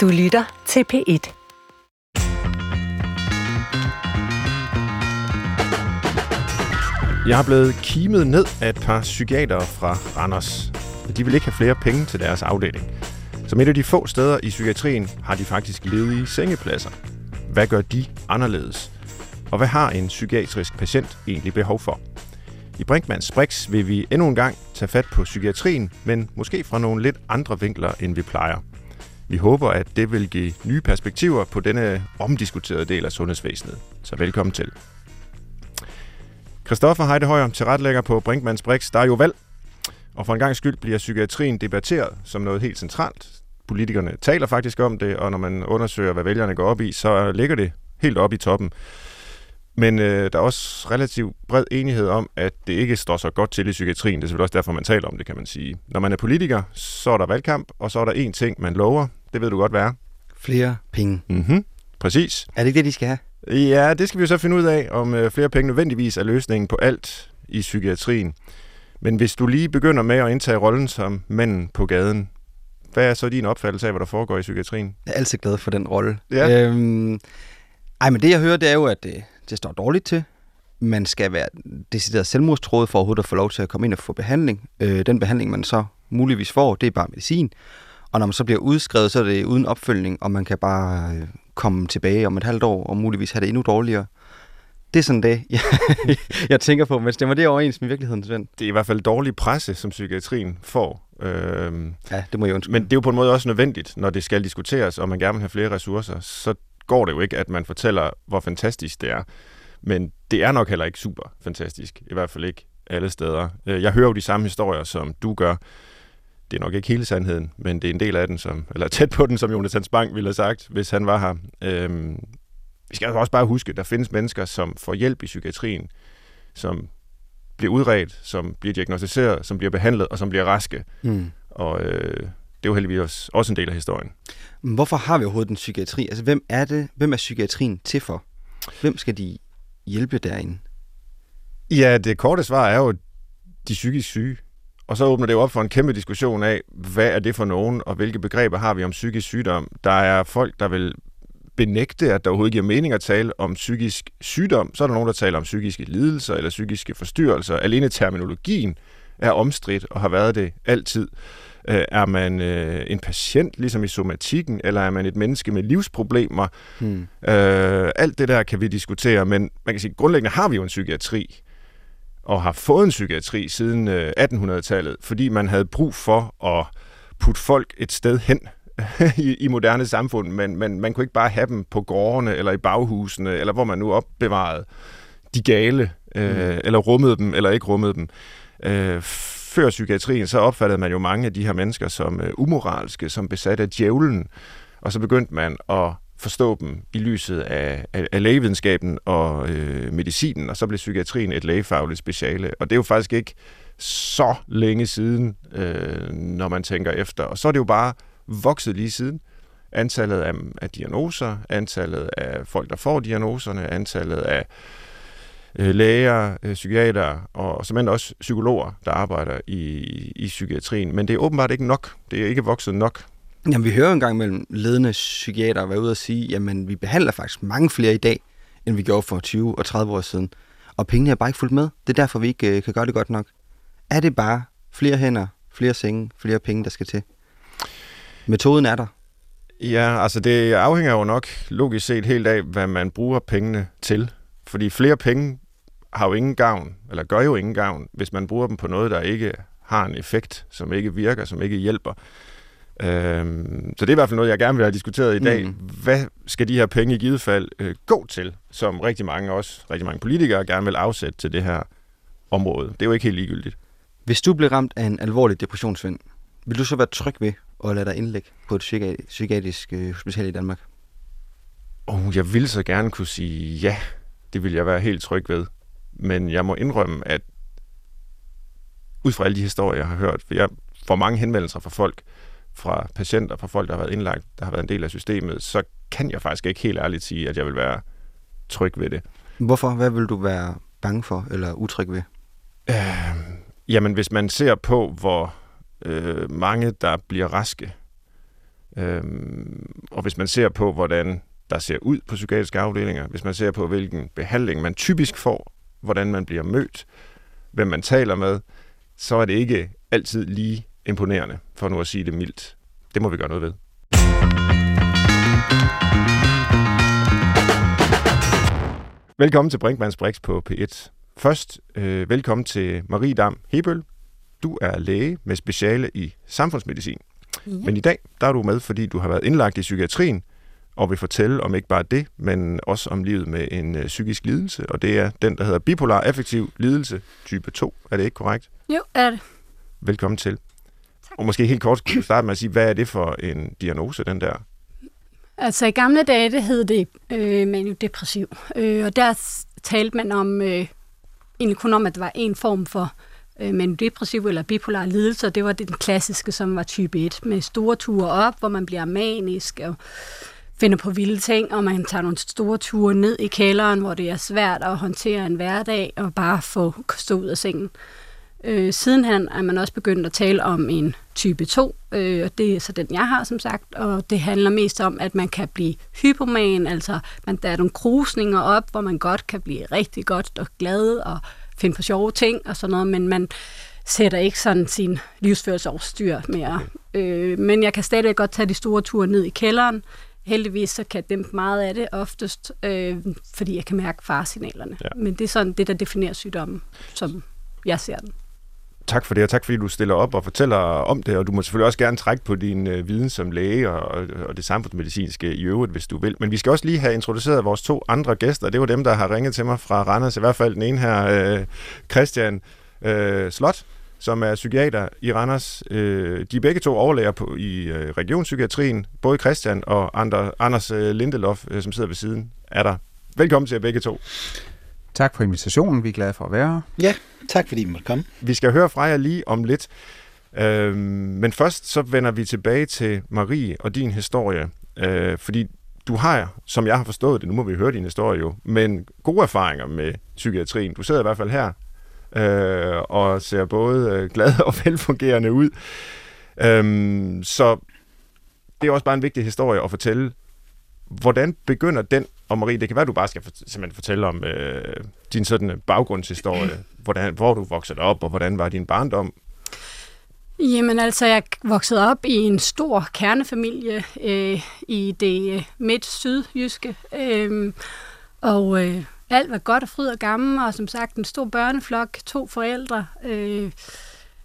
Du lytter til P1. Jeg er blevet kimet ned af et par psykiatere fra Randers. De vil ikke have flere penge til deres afdeling. Som et af de få steder i psykiatrien har de faktisk ledige sengepladser. Hvad gør de anderledes? Og hvad har en psykiatrisk patient egentlig behov for? I Brinkmanns Brix vil vi endnu en gang tage fat på psykiatrien, men måske fra nogle lidt andre vinkler, end vi plejer. Vi håber, at det vil give nye perspektiver på denne omdiskuterede del af sundhedsvæsenet. Så velkommen til. Christoffer Heidehøjer, tilretlægger på Brinkmanns Brix. Der er jo valg, og for en gang skyld bliver psykiatrien debatteret som noget helt centralt. Politikerne taler faktisk om det, og når man undersøger, hvad vælgerne går op i, så ligger det helt op i toppen. Men øh, der er også relativt bred enighed om, at det ikke står så godt til i psykiatrien. Det er selvfølgelig også derfor, man taler om det, kan man sige. Når man er politiker, så er der valgkamp, og så er der én ting, man lover. Det ved du godt, hvad er. Flere penge. Mhm, præcis. Er det ikke det, de skal have? Ja, det skal vi jo så finde ud af, om øh, flere penge nødvendigvis er løsningen på alt i psykiatrien. Men hvis du lige begynder med at indtage rollen som manden på gaden, hvad er så din opfattelse af, hvad der foregår i psykiatrien? Jeg er altid glad for den rolle. Ja. Øhm, ej, men det jeg hører, det er jo, at det, det står dårligt til. Man skal være decideret selvmordstrådet for overhovedet at få lov til at komme ind og få behandling. Øh, den behandling, man så muligvis får, det er bare medicin. Og når man så bliver udskrevet, så er det uden opfølgning, og man kan bare øh, komme tilbage om et halvt år, og muligvis have det endnu dårligere. Det er sådan det, jeg, jeg tænker på, men stemmer det overens med virkeligheden, Svend? Det er i hvert fald dårlig presse, som psykiatrien får. Øhm, Ja, det må jeg undskylde. men det er jo på en måde også nødvendigt, når det skal diskuteres, og man gerne vil have flere ressourcer. Så går det jo ikke, at man fortæller, hvor fantastisk det er. Men det er nok heller ikke super fantastisk. I hvert fald ikke alle steder. Øh, Jeg hører jo de samme historier, som du gør. Det er nok ikke hele sandheden, men det er en del af den, som, eller tæt på den, som Jonathan Spang ville have sagt, hvis han var her. Øhm, vi skal også bare huske, at der findes mennesker, som får hjælp i psykiatrien, som bliver udredt, som bliver diagnostiseret, som bliver behandlet og som bliver raske. Hmm. Og øh, det er jo heldigvis også, også en del af historien. Men Hvorfor har vi overhovedet en psykiatri? Altså, hvem er det? Hvem er psykiatrien til for? Hvem skal de hjælpe derinde? Ja, det korte svar er jo de psykisk syge. Og så åbner det jo op for en kæmpe diskussion af, hvad er det for nogen, og hvilke begreber har vi om psykisk sygdom. Der er folk, der vil benægte, at der overhovedet giver mening at tale om psykisk sygdom. Så er der nogen, der taler om psykiske lidelser eller psykiske forstyrrelser. Alene terminologien er omstridt og har været det altid. Øh, Er man øh, en patient, ligesom i somatikken, eller er man et menneske med livsproblemer? Hmm. Øh, alt det der kan vi diskutere, men man kan sige, grundlæggende har vi jo en psykiatri, og har fået en psykiatri siden øh, 1800-tallet, fordi man havde brug for at putte folk et sted hen i, i moderne samfund, men, men man kunne ikke bare have dem på gårdene, eller i baghusene, eller hvor man nu opbevarede de gale, øh, mm. eller rummede dem, eller ikke rummede dem. Øh, før psykiatrien, så opfattede man jo mange af de her mennesker som øh, umoralske, som besat af djævlen, og så begyndte man at forstå dem i lyset af, af, af lægevidenskaben og øh, medicinen, og så blev psykiatrien et lægefagligt speciale. Og det er jo faktisk ikke så længe siden, øh, når man tænker efter. Og så er det jo bare vokset lige siden. Antallet af, af diagnoser, antallet af folk, der får diagnoserne, antallet af øh, læger, øh, psykiater og simpelthen også psykologer, der arbejder i, i psykiatrien. Men det er åbenbart ikke nok. Det er ikke vokset nok. Jamen, vi hører engang mellem ledende psykiater være ude og sige, jamen, vi behandler faktisk mange flere i dag, end vi gjorde for 20 og 30 år siden. Og pengene er bare ikke fulgt med. Det er derfor, vi ikke øh, kan gøre det godt nok. Er det bare flere hænder, flere senge, flere penge, der skal til? Metoden er der. Ja, altså det afhænger jo nok logisk set helt af, hvad man bruger pengene til. Fordi flere penge har jo ingen gavn, eller gør jo ingen gavn, hvis man bruger dem på noget, der ikke har en effekt, som ikke virker, som ikke hjælper. Øhm, så det er i hvert fald noget, jeg gerne vil have diskuteret i dag. Mm. Hvad skal de her penge i givet fald øh, gå til, som rigtig mange også, rigtig mange politikere gerne vil afsætte til det her område? Det er jo ikke helt ligegyldigt. Hvis du blev ramt af en alvorlig depressionsvind, vil du så være tryg ved at lade dig indlægge på et psyki- psykiatrisk øh, hospital i Danmark? Oh, jeg ville så gerne kunne sige ja. Det vil jeg være helt tryg ved. Men jeg må indrømme, at ud fra alle de historier, jeg har hørt, for jeg får mange henvendelser fra folk, fra patienter, fra folk, der har været indlagt, der har været en del af systemet, så kan jeg faktisk ikke helt ærligt sige, at jeg vil være tryg ved det. Hvorfor? Hvad vil du være bange for eller utryg ved? Øh, jamen, hvis man ser på, hvor øh, mange, der bliver raske, Øhm, og hvis man ser på, hvordan der ser ud på psykiatriske afdelinger, hvis man ser på, hvilken behandling man typisk får, hvordan man bliver mødt, hvem man taler med, så er det ikke altid lige imponerende, for nu at sige det mildt. Det må vi gøre noget ved. Velkommen til Brinkmanns Brix på P1. Først øh, velkommen til Marie Dam Hebøl. Du er læge med speciale i samfundsmedicin. Ja. Men i dag der er du med, fordi du har været indlagt i psykiatrien, og vil fortælle om ikke bare det, men også om livet med en øh, psykisk lidelse, og det er den, der hedder bipolar affektiv lidelse type 2. Er det ikke korrekt? Jo, er det. Velkommen til. Og måske helt kort kunne du starte med at sige, hvad er det for en diagnose, den der? Altså i gamle dage, det hed det øh, maniodepressiv, øh, og der talte man om, øh, egentlig kun om, at det var en form for øh, maniodepressiv eller bipolar lidelse, det var den klassiske, som var type 1, med store ture op, hvor man bliver manisk og finder på vilde ting, og man tager nogle store ture ned i kælderen, hvor det er svært at håndtere en hverdag og bare få stå ud af sengen. Øh, sidenhen er man også begyndt at tale om en type 2, øh, og det er så den, jeg har som sagt, og det handler mest om, at man kan blive hypoman, altså man, der er nogle krusninger op, hvor man godt kan blive rigtig godt og glad og finde på sjove ting og sådan noget, men man sætter ikke sådan sin livsførelse over styr mere. Øh, men jeg kan stadig godt tage de store ture ned i kælderen. Heldigvis så kan jeg dæmpe meget af det oftest, øh, fordi jeg kan mærke faresignalerne. Ja. Men det er sådan det, der definerer sygdommen, som jeg ser den tak for det, og tak fordi du stiller op og fortæller om det, og du må selvfølgelig også gerne trække på din øh, viden som læge og, og det samfundsmedicinske i øvrigt, hvis du vil. Men vi skal også lige have introduceret vores to andre gæster. Det var dem, der har ringet til mig fra Randers, i hvert fald den ene her, øh, Christian øh, Slot, som er psykiater i Randers. Øh, de er begge to overlæger på, i øh, regionspsykiatrien. Både Christian og andre, Anders øh, Lindelof, øh, som sidder ved siden, er der. Velkommen til jer begge to. Tak for invitationen. Vi er glade for at være her. Ja, tak fordi I måtte komme. Vi skal høre fra jer lige om lidt. Øhm, men først så vender vi tilbage til Marie og din historie. Øh, fordi du har, som jeg har forstået det, nu må vi høre din historie jo, men gode erfaringer med psykiatrien. Du sidder i hvert fald her øh, og ser både øh, glad og velfungerende ud. Øhm, så det er også bare en vigtig historie at fortælle. Hvordan begynder den og Marie, det kan være, at du bare skal simpelthen fortælle om øh, din sådan øh, baggrundshistorie, hvordan, hvor du voksede op, og hvordan var din barndom? Jamen altså, jeg voksede op i en stor kernefamilie øh, i det øh, midt-sydjyske, øh, og øh, alt var godt og fryd og gammel, og som sagt en stor børneflok, to forældre. Øh,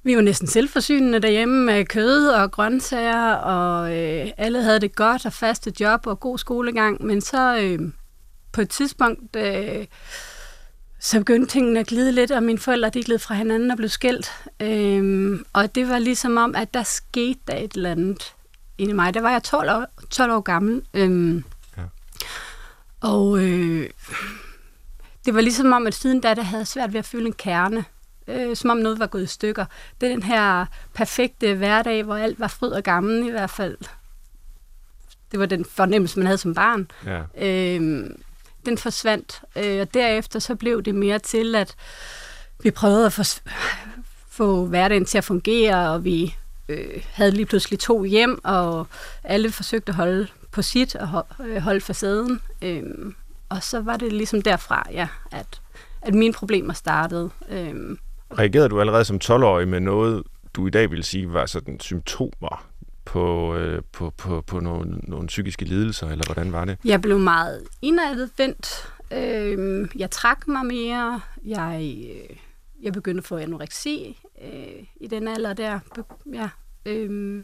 vi var næsten selvforsynende derhjemme med kød og grøntsager, og øh, alle havde det godt og faste job og god skolegang. Men så øh, på et tidspunkt, øh, så begyndte tingene at glide lidt, og mine forældre de gled fra hinanden og blev skilt. Øh, og det var ligesom om, at der skete der et eller andet inde i mig. Der var jeg 12 år, 12 år gammel. Øh, ja. Og øh, det var ligesom om, at siden da, der havde svært ved at føle en kerne øh, som om noget var gået i stykker. Det er den her perfekte hverdag, hvor alt var fryd og gammel i hvert fald. Det var den fornemmelse, man havde som barn. Ja. Øh, den forsvandt, øh, og derefter så blev det mere til, at vi prøvede at få, få hverdagen til at fungere, og vi øh, havde lige pludselig to hjem, og alle forsøgte at holde på sit og øh, holde facaden. Øh, og så var det ligesom derfra, ja, at, at mine problemer startede. Øh, Reagerede du allerede som 12-årig med noget, du i dag vil sige var sådan symptomer på, øh, på, på, på nogle, nogle psykiske lidelser, eller hvordan var det? Jeg blev meget indadvendt. Øh, jeg trak mig mere. Jeg, øh, jeg begyndte at få anoreksi øh, i den alder der. Ja. Øh,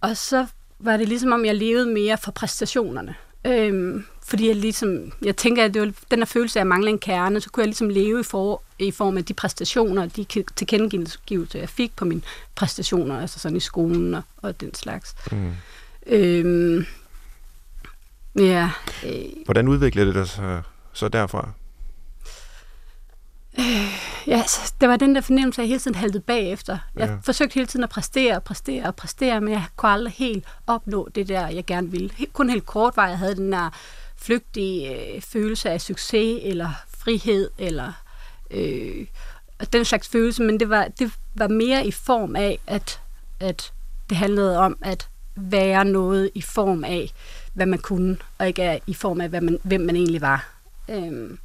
og så var det ligesom om, jeg levede mere for præstationerne. Øh, fordi jeg ligesom, jeg tænker, at det var den her følelse af at mangle en kerne, så kunne jeg ligesom leve i, for, i form af de præstationer, de tilkendegivelser, jeg fik på mine præstationer, altså sådan i skolen og, og den slags. Mm. Øhm, ja. Øh, Hvordan udviklede det sig så derfra? Øh, ja, altså, det var den der fornemmelse, at jeg hele tiden haltede bagefter. Jeg ja. forsøgte hele tiden at præstere, præstere og præstere, men jeg kunne aldrig helt opnå det der, jeg gerne ville. Kun helt kort var, jeg havde den der flygtige øh, følelse af succes, eller frihed, eller øh, den slags følelse, men det var, det var mere i form af, at, at det handlede om, at være noget i form af, hvad man kunne, og ikke i form af, hvad man, hvem man egentlig var. Øhm,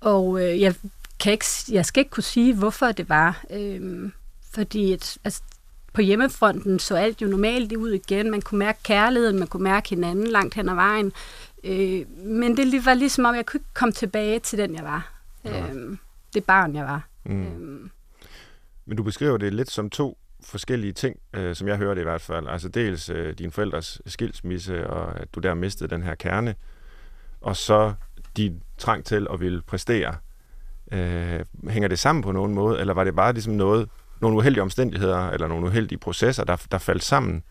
og øh, jeg, kan ikke, jeg skal ikke kunne sige, hvorfor det var. Øhm, fordi at, altså, på hjemmefronten så alt jo normalt ud igen. Man kunne mærke kærligheden, man kunne mærke hinanden langt hen ad vejen. Øh, men det var ligesom om, jeg kunne ikke komme tilbage til den, jeg var. Ja. Øhm, det barn, jeg var. Mm. Øhm. Men du beskriver det lidt som to forskellige ting, øh, som jeg hører det i hvert fald. Altså dels øh, din forældres skilsmisse, og at du der mistede den her kerne, og så din trang til at ville præstere. Øh, hænger det sammen på nogen måde, eller var det bare ligesom noget, nogle uheldige omstændigheder, eller nogle uheldige processer, der, der faldt sammen?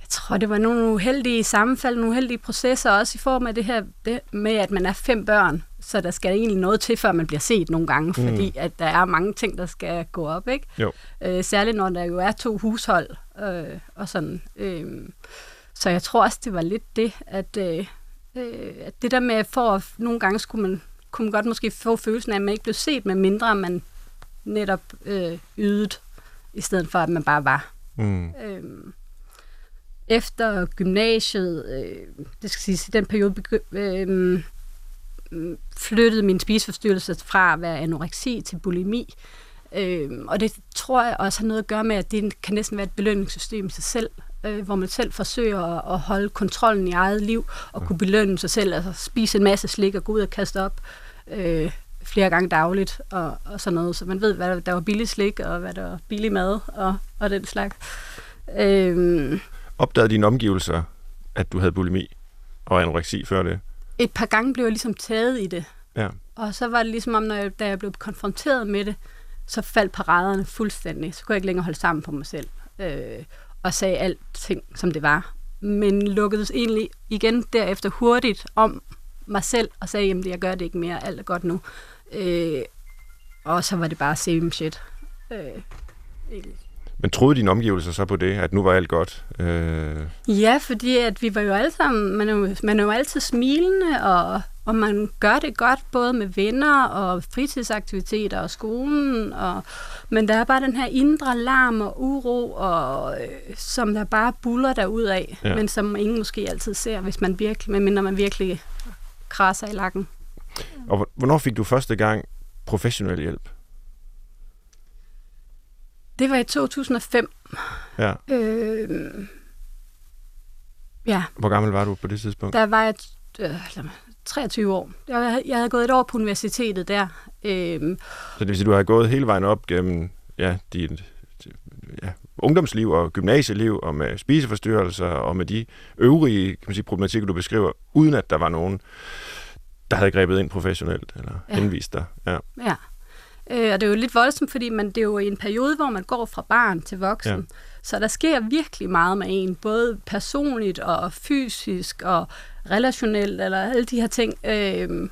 Jeg tror, det var nogle uheldige sammenfald, nogle uheldige processer, også i form af det her det med, at man er fem børn, så der skal egentlig noget til, før man bliver set nogle gange, mm. fordi at der er mange ting, der skal gå op, ikke? Jo. Øh, særligt når der jo er to hushold øh, og sådan. Øh, så jeg tror også, det var lidt det, at, øh, øh, at det der med, for at nogle gange skulle man, kunne man godt måske få følelsen af, at man ikke blev set, med mindre man netop øh, ydet, i stedet for at man bare var. Mm. Øh, efter gymnasiet, øh, det skal sige, i den periode øh, flyttede min spiseforstyrrelse fra at være anoreksi til bulimi. Øh, og det tror jeg også har noget at gøre med, at det kan næsten være et belønningssystem i sig selv, øh, hvor man selv forsøger at, at holde kontrollen i eget liv og kunne belønne sig selv, altså spise en masse slik og gå ud og kaste op øh, flere gange dagligt og, og sådan noget. Så man ved, hvad der var billig slik og hvad der var billig mad og, og den slags. Øh, Opdagede dine omgivelser, at du havde bulimi og anoreksi før det? Et par gange blev jeg ligesom taget i det. Ja. Og så var det ligesom om, når jeg, da jeg blev konfronteret med det, så faldt paraderne fuldstændig. Så kunne jeg ikke længere holde sammen på mig selv. Øh, og sagde alting, som det var. Men lukkedes egentlig igen derefter hurtigt om mig selv, og sagde, jamen jeg gør det ikke mere, alt er godt nu. Øh, og så var det bare same shit. Øh, egentlig. Men troede dine omgivelser så på det, at nu var alt godt? Øh... Ja, fordi at vi var jo alle sammen, man er jo, man er jo altid smilende, og, og man gør det godt både med venner og fritidsaktiviteter og skolen, og, men der er bare den her indre larm og uro, og, øh, som der bare buller ud af, ja. men som ingen måske altid ser, hvis man virkelig, medmindre man virkelig krasser i lakken. Og hvornår fik du første gang professionel hjælp? Det var i 2005. Ja. Øh, ja. Hvor gammel var du på det tidspunkt? Der var jeg øh, 23 år. Jeg, jeg havde gået et år på universitetet der. Øh, så det vil sige, du har gået hele vejen op gennem ja, dit ja, ungdomsliv og gymnasieliv og med spiseforstyrrelser og med de øvrige kan man sige, problematikker, du beskriver, uden at der var nogen, der havde grebet ind professionelt eller ja. henvist dig. Ja. ja. Øh, og det er jo lidt voldsomt, fordi man, det er jo i en periode, hvor man går fra barn til voksen. Ja. Så der sker virkelig meget med en, både personligt og fysisk og relationelt, eller alle de her ting. Øh,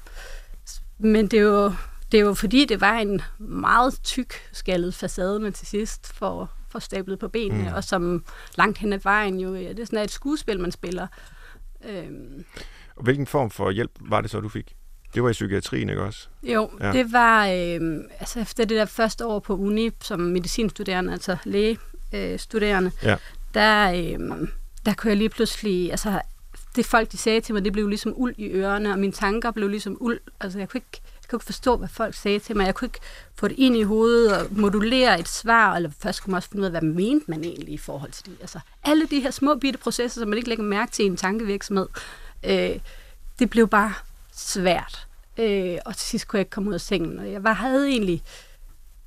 men det er, jo, det er jo fordi, det var en meget tyk skaldet facade, man til sidst får, får stablet på benene, mm. og som langt hen ad vejen jo, ja, det er sådan et skuespil, man spiller. Øh, Hvilken form for hjælp var det så, du fik? Det var i psykiatrien, ikke også? Jo, ja. det var øh, altså efter det der første år på uni som medicinstuderende, altså lægestuderende, øh, ja. der, øh, der kunne jeg lige pludselig, altså det folk de sagde til mig, det blev ligesom uld i ørerne, og mine tanker blev ligesom uld. Altså jeg kunne ikke, jeg kunne ikke forstå, hvad folk sagde til mig. Jeg kunne ikke få det ind i hovedet og modulere et svar, eller først kunne man også finde ud af, hvad mente man egentlig i forhold til det. Altså alle de her små bitte processer, som man ikke lægger mærke til i en tankevirksomhed, øh, det blev bare svært. Øh, og til sidst kunne jeg ikke komme ud af sengen. Og jeg var, havde egentlig...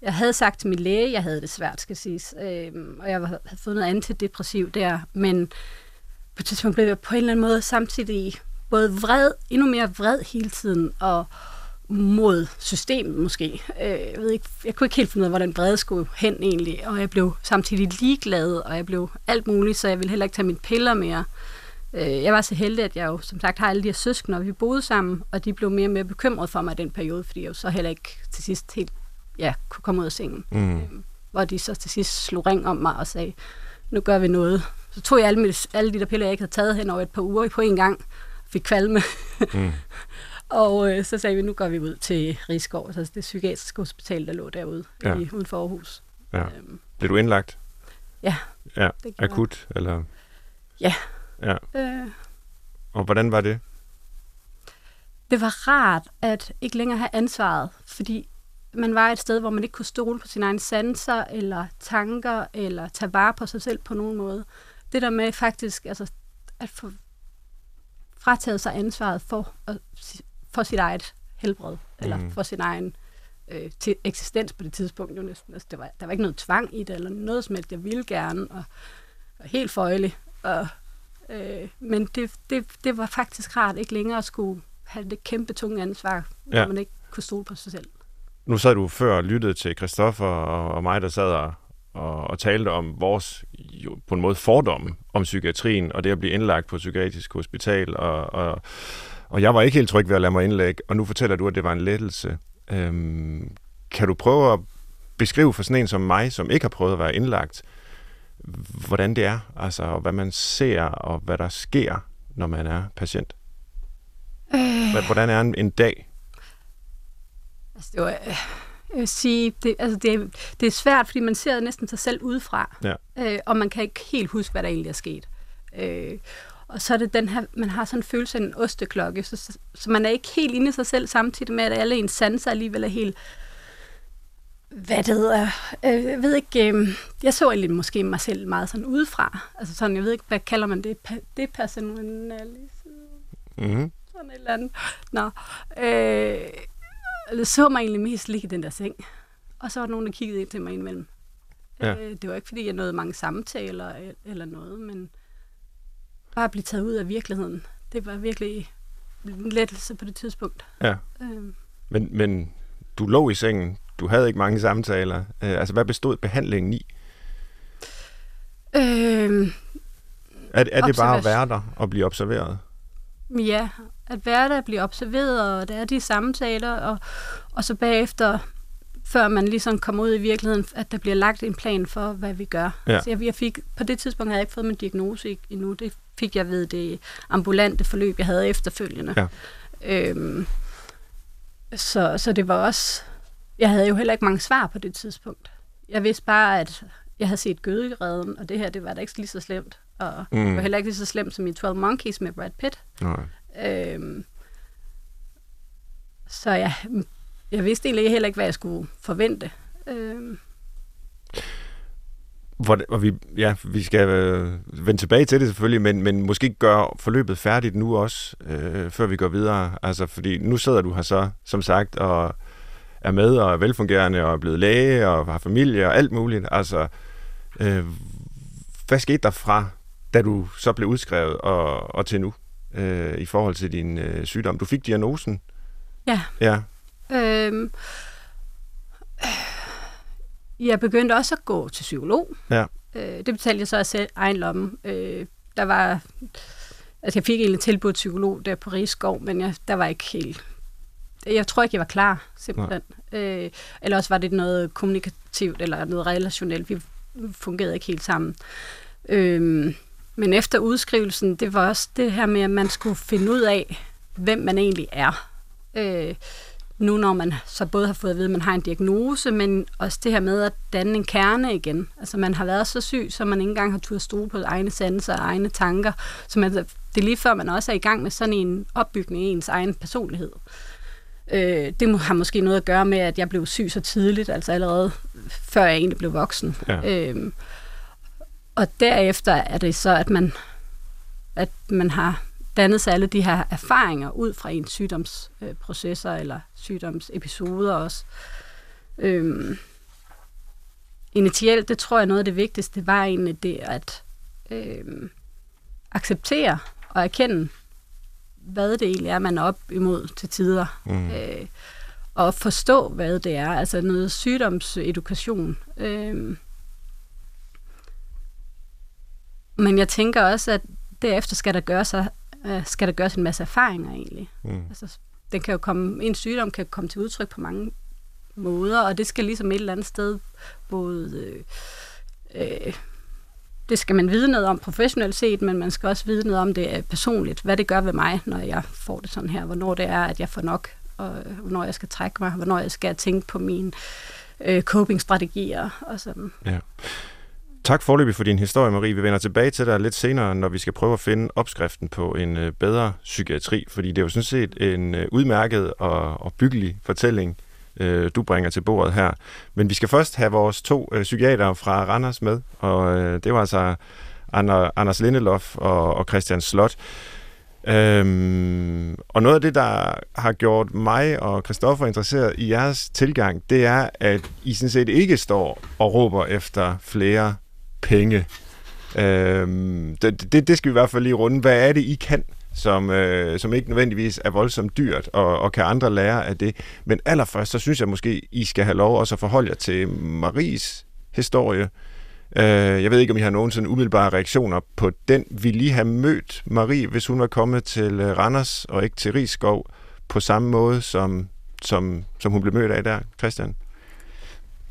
Jeg havde sagt til min læge, jeg havde det svært, skal siges. Øh, og jeg havde fået noget antidepressiv der. Men på et tidspunkt blev jeg på en eller anden måde samtidig både vred, endnu mere vred hele tiden, og mod systemet måske. Øh, jeg, ved ikke, jeg kunne ikke helt finde ud af, hvordan brede skulle hen egentlig, og jeg blev samtidig ligeglad, og jeg blev alt muligt, så jeg ville heller ikke tage mine piller mere. Øh, jeg var så heldig, at jeg jo som sagt har alle de her søskende, og vi boede sammen, og de blev mere og mere bekymrede for mig i den periode, fordi jeg jo så heller ikke til sidst helt ja, kunne komme ud af sengen. Mm. Øh, hvor de så til sidst slog ring om mig og sagde, nu gør vi noget. Så tog jeg alle, mit, alle de der piller, jeg ikke havde taget hen over et par uger på en gang, fik kvalme. Mm. og øh, så sagde vi, nu går vi ud til Rigskov, altså det psykiatriske hospital, der lå derude ja. i, uden for Aarhus. Ja. Øhm. Blev du indlagt? Ja. Ja, akut, eller... Ja. Ja, Øh, og hvordan var det? det var rart at ikke længere have ansvaret, fordi man var et sted, hvor man ikke kunne stole på sine egne sanser, eller tanker, eller tage vare på sig selv på nogen måde. Det der med faktisk altså, at få frataget sig ansvaret for, for sit eget helbred, eller Mm. for sin egen øh, til eksistens på det tidspunkt. Jo næsten. Altså, det var, der var ikke noget tvang i det, eller noget som helst. Jeg ville gerne, og var helt føjelig. Og, øh, men det, det, det var faktisk rart ikke længere at skulle have det kæmpe tunge ansvar, når Ja. man ikke kunne stole på sig selv. Nu sad du før og lyttede til Christoffer og, og mig, der sad og, og, og talte om vores jo, på en måde fordomme om psykiatrien, og det at blive indlagt på psykiatrisk hospital, og, og, og jeg var ikke helt tryg ved at lade mig indlægge, og nu fortæller du, at det var en lettelse. Øhm, kan du prøve at beskrive for sådan en som mig, som ikke har prøvet at være indlagt, hvordan det er, altså og hvad man ser, og hvad der sker, når man er patient? Øh, Hvordan er en, en dag? altså, det var, øh, jeg vil sige, det, altså, det, er- det er svært, fordi man ser næsten sig selv udefra, Ja. øh, og man kan ikke helt huske, hvad der egentlig er sket. Øh, og så er det den her, man har sådan en følelse af en osteklokke, så, så, så man er ikke helt inde i sig selv, samtidig med, at alle ens sanser alligevel er helt hvad det hedder, øh, jeg ved ikke, øh, jeg så egentlig måske mig selv meget sådan udefra, altså sådan, jeg ved ikke, hvad kalder man det, det personalisme, Mm-hmm. sådan et eller andet. Nå, øh, det så mig egentlig mest ligge i den der seng, og så var der nogen, der kiggede ind til mig indimellem. Ja. Øh, det var ikke, fordi jeg nåede mange samtaler el- eller noget, men bare at blive taget ud af virkeligheden, det var virkelig en lettelse på det tidspunkt. Ja. Øh, Men, men du lå i sengen, du havde ikke mange samtaler. Øh, altså, hvad bestod behandlingen i? øh, Er, er det bare at være der og blive observeret? Ja, at være der, blive observeret, og der er de samtaler, og, og så bagefter, før man ligesom kommer ud i virkeligheden, at der bliver lagt en plan for, hvad vi gør. Ja. Så jeg, jeg fik, på det tidspunkt havde jeg ikke fået min diagnose endnu. Det fik jeg ved det ambulante forløb, jeg havde efterfølgende. Ja. Øhm, så, så det var også... Jeg havde jo heller ikke mange svar på det tidspunkt. Jeg vidste bare, at jeg havde set Gøderedden, og det her, det var da ikke lige så slemt. Og Mm. mm. det var heller ikke lige så slemt som i 12 Monkeys med Brad Pitt. Nej. Øhm, så jeg, jeg vidste egentlig heller ikke, hvad jeg skulle forvente. Øhm, Hvor, og vi, ja, vi skal øh, vende tilbage til det selvfølgelig, men, men måske gøre forløbet færdigt nu også, øh, før vi går videre. Altså, fordi nu sidder du her så, som sagt, og er med og er velfungerende og er blevet læge og har familie og alt muligt. Altså, øh, hvad skete der fra, da du så blev udskrevet og, og til nu, øh, i forhold til din øh, sygdom? Du fik diagnosen? Ja. Ja, øhm, jeg begyndte også at gå til psykolog. Ja. Øh, det betalte jeg så af selv egen lomme. Øh, der var, altså jeg fik egentlig tilbudt psykolog der på Rigskov, men jeg, der var ikke helt... Jeg tror ikke, jeg var klar, simpelthen. Øh, eller også var det noget kommunikativt eller noget relationelt. Vi fungerede ikke helt sammen. Øhm, men efter udskrivelsen, det var også det her med, at man skulle finde ud af, hvem man egentlig er. Øh, nu når man så både har fået at vide, at man har en diagnose, men også det her med at danne en kerne igen. Altså man har været så syg, så man ikke engang har turde stole på egne sanser og egne tanker. Så man, det er lige før, man også er i gang med sådan en opbygning af ens egen personlighed. Øh, det må- har måske noget at gøre med, at jeg blev syg så tidligt, altså allerede før jeg egentlig blev voksen. Ja. Øhm, og derefter er det så, at man, at man har dannet sig alle de her erfaringer ud fra ens sygdomsprocesser eller sygdomsepisoder også. Øhm, initielt, det tror jeg noget af det vigtigste, var egentlig det at øhm, acceptere og erkende, hvad det egentlig er, man er op imod til tider. Mm. Øh, og forstå, hvad det er. Altså noget sygdomsedukation. Øhm, men jeg tænker også, at derefter skal der gøres, øh, skal der gøres en masse erfaringer egentlig. Mm. Altså, den kan jo komme, en sygdom kan komme til udtryk på mange måder, og det skal ligesom et eller andet sted både... Øh, øh, det skal man vide noget om professionelt set, men man skal også vide noget om det øh, personligt. Hvad det gør ved mig, når jeg får det sådan her. Hvornår det er, at jeg får nok, og øh, hvornår jeg skal trække mig, hvornår jeg skal tænke på mine øh, coping-strategier og sådan. Tak forløbig for din historie, Marie. Vi vender tilbage til dig lidt senere, når vi skal prøve at finde opskriften på en øh, bedre psykiatri, fordi det er jo sådan set en udmærket og, og byggelig fortælling, øh, du bringer til bordet her. Men vi skal først have vores to øh, psykiater fra Randers med, og øh, det var altså Anders Lindelof og, og Christian Slot. Øhm, og noget af det, der har gjort mig og Christoffer interesseret i jeres tilgang, det er, at I sådan set ikke står og råber efter flere penge. Øhm, det, det, det skal vi i hvert fald lige runde. Hvad er det, I kan, som, øh, som ikke nødvendigvis er voldsomt dyrt, og, og kan andre lære af det? Men allerførst, så synes jeg måske, I skal have lov også at forholde jer til Maries historie, Øh, jeg ved ikke, om I har nogen sådan umiddelbare reaktioner på den. Vi lige have mødt Marie, hvis hun var kommet til øh, Randers og ikke til Rigskov på samme måde, som, som, som hun blev mødt af der, Christian?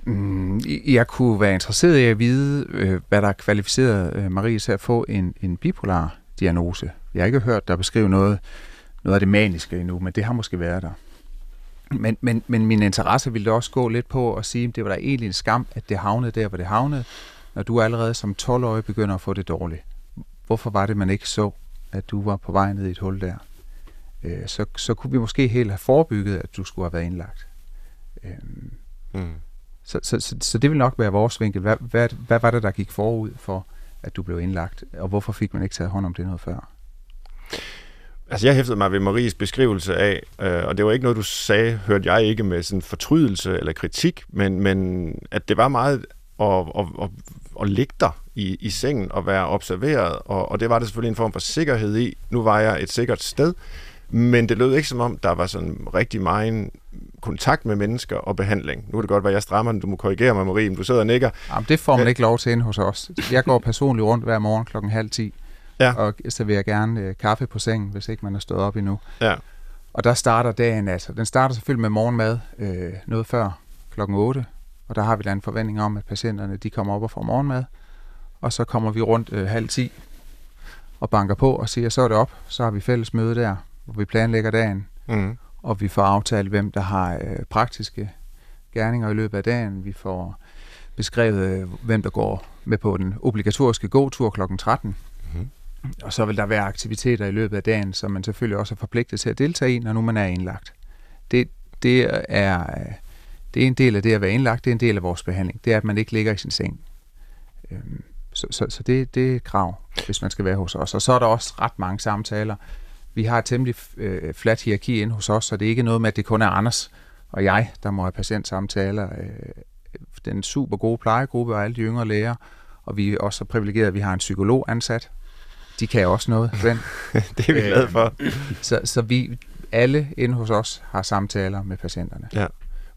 Mm, jeg kunne være interesseret i at vide, øh, hvad der kvalificerede øh, Marie til at få en, en bipolar diagnose. Jeg har ikke hørt der beskrive noget, noget af det maniske endnu, men det har måske været der. Men, men, men min interesse ville også gå lidt på at sige, at det var da egentlig en skam, at det havnede der, hvor det havnede, når du allerede som 12-årig begynder at få det dårligt, hvorfor var det, man ikke så, at du var på vej ned i et hul der? Øh, så, så kunne vi måske helt have forebygget, at du skulle have været indlagt. Øh, mm. så, så, så, så det vil nok være vores vinkel. Hvad, hvad, hvad var det, der gik forud for, at du blev indlagt, og hvorfor fik man ikke taget hånd om det noget før? Altså, jeg hæftede mig ved Maries beskrivelse af, øh, og det var ikke noget, du sagde, hørte jeg ikke med sådan fortrydelse eller kritik, men, men at det var meget at, at, at, at ligge der i, i sengen og være observeret, og, og det var det selvfølgelig en form for sikkerhed i. Nu var jeg et sikkert sted, men det lød ikke som om, der var sådan rigtig meget kontakt med mennesker og behandling. Nu er det godt være, jeg strammer den. Du må korrigere mig, Marie, men du sidder og nikker. Jamen, det får man ikke lov til ind hos os. Jeg går personligt rundt hver morgen klokken halv ti, ja. og så vil jeg gerne øh, kaffe på sengen, hvis ikke man er stået op endnu. Ja. Og der starter dagen, altså. Den starter selvfølgelig med morgenmad, øh, noget før klokken 8, og der har vi da en forventning om, at patienterne de kommer op og får morgenmad, og så kommer vi rundt øh, halv ti og banker på og siger, så er det op, så har vi fælles møde der, hvor vi planlægger dagen, mm. og vi får aftalt, hvem der har øh, praktiske gerninger i løbet af dagen. Vi får beskrevet, øh, hvem der går med på den obligatoriske gåtur kl. 13. Og så vil der være aktiviteter i løbet af dagen, som man selvfølgelig også er forpligtet til at deltage i, når nu man er indlagt. Det, det er øh, det er en del af det at være indlagt, det er en del af vores behandling. Det er, at man ikke ligger i sin seng. Øhm, så, så, så det, det er et krav, hvis man skal være hos os. Og så er der også ret mange samtaler. Vi har et temmelig øh, flat hierarki ind hos os, så det er ikke noget med, at det kun er Anders og jeg, der må have patientsamtaler. Øh, den super gode plejegruppe og alle de yngre læger, og vi er også så privilegerede, at vi har en psykolog ansat. De kan også noget. Den. det er vi glade for. Øh, så, så vi alle inde hos os har samtaler med patienterne. Ja.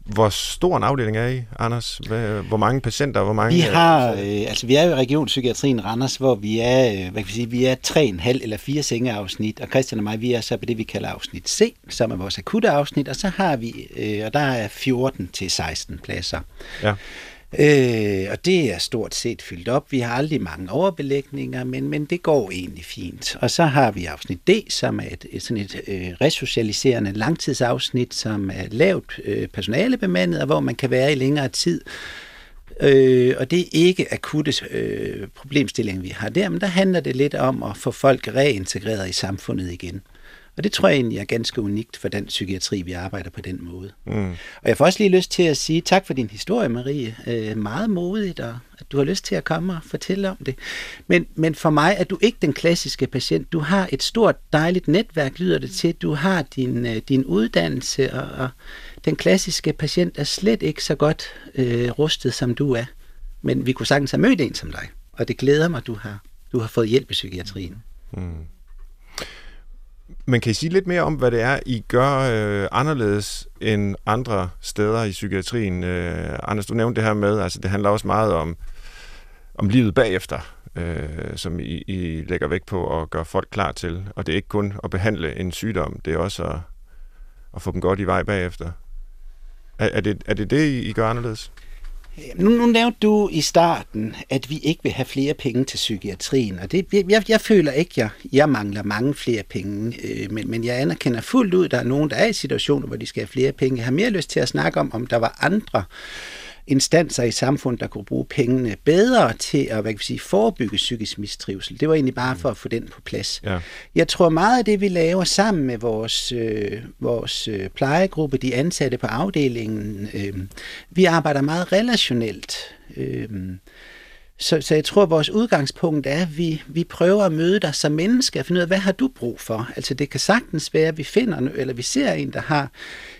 Hvor stor en afdeling er I, Anders? Hvor mange patienter? Hvor mange, vi har, øh, altså vi er jo i Regionspsykiatrien Randers, hvor vi er, øh, hvad kan vi sige, vi er tre en halv eller fire sengeafsnit, og Christian og mig, vi er så på det, vi kalder afsnit C, som er vores akutte afsnit, og så har vi, øh, og der er 14 til 16 pladser. Ja. Øh, og det er stort set fyldt op. Vi har aldrig mange overbelægninger, men, men det går egentlig fint. Og så har vi afsnit D, som er et, et, sådan et øh, resocialiserende langtidsafsnit, som er lavt øh, personalebemandet, og hvor man kan være i længere tid. Øh, og det er ikke akutte øh, problemstillinger, vi har der, men der handler det lidt om at få folk reintegreret i samfundet igen. Og det tror jeg egentlig er ganske unikt for den psykiatri, vi arbejder på den måde. Mm. Og jeg får også lige lyst til at sige tak for din historie, Marie. Øh, meget modigt, og at du har lyst til at komme og fortælle om det. Men, men for mig er du ikke den klassiske patient. Du har et stort, dejligt netværk, lyder det til. Du har din, øh, din uddannelse, og, og den klassiske patient er slet ikke så godt øh, rustet, som du er. Men vi kunne sagtens have mødt en som dig, og det glæder mig, at du har, du har fået hjælp i psykiatrien. Mm. Men kan I sige lidt mere om, hvad det er, I gør øh, anderledes end andre steder i psykiatrien? Øh, Anders, du nævnte det her med, altså det handler også meget om, om livet bagefter, øh, som I, I lægger vægt på at gøre folk klar til. Og det er ikke kun at behandle en sygdom, det er også at, at få dem godt i vej bagefter. Er, er, det, er det det, I gør anderledes? Nu, nu nævnte du i starten, at vi ikke vil have flere penge til psykiatrien, og det, jeg, jeg føler ikke, at jeg, jeg mangler mange flere penge, øh, men, men jeg anerkender fuldt ud, at der er nogen, der er i situationer, hvor de skal have flere penge. Jeg har mere lyst til at snakke om, om der var andre instanser i samfundet, der kunne bruge pengene bedre til at hvad kan vi sige, forebygge psykisk mistrivsel. Det var egentlig bare for at få den på plads. Ja. Jeg tror meget af det, vi laver sammen med vores, øh, vores øh, plejegruppe, de ansatte på afdelingen, øh, vi arbejder meget relationelt. Øh, så, så jeg tror, at vores udgangspunkt er, at vi, vi prøver at møde dig som menneske og finde ud af, hvad har du brug for? Altså det kan sagtens være, at vi finder, eller vi ser en, der har,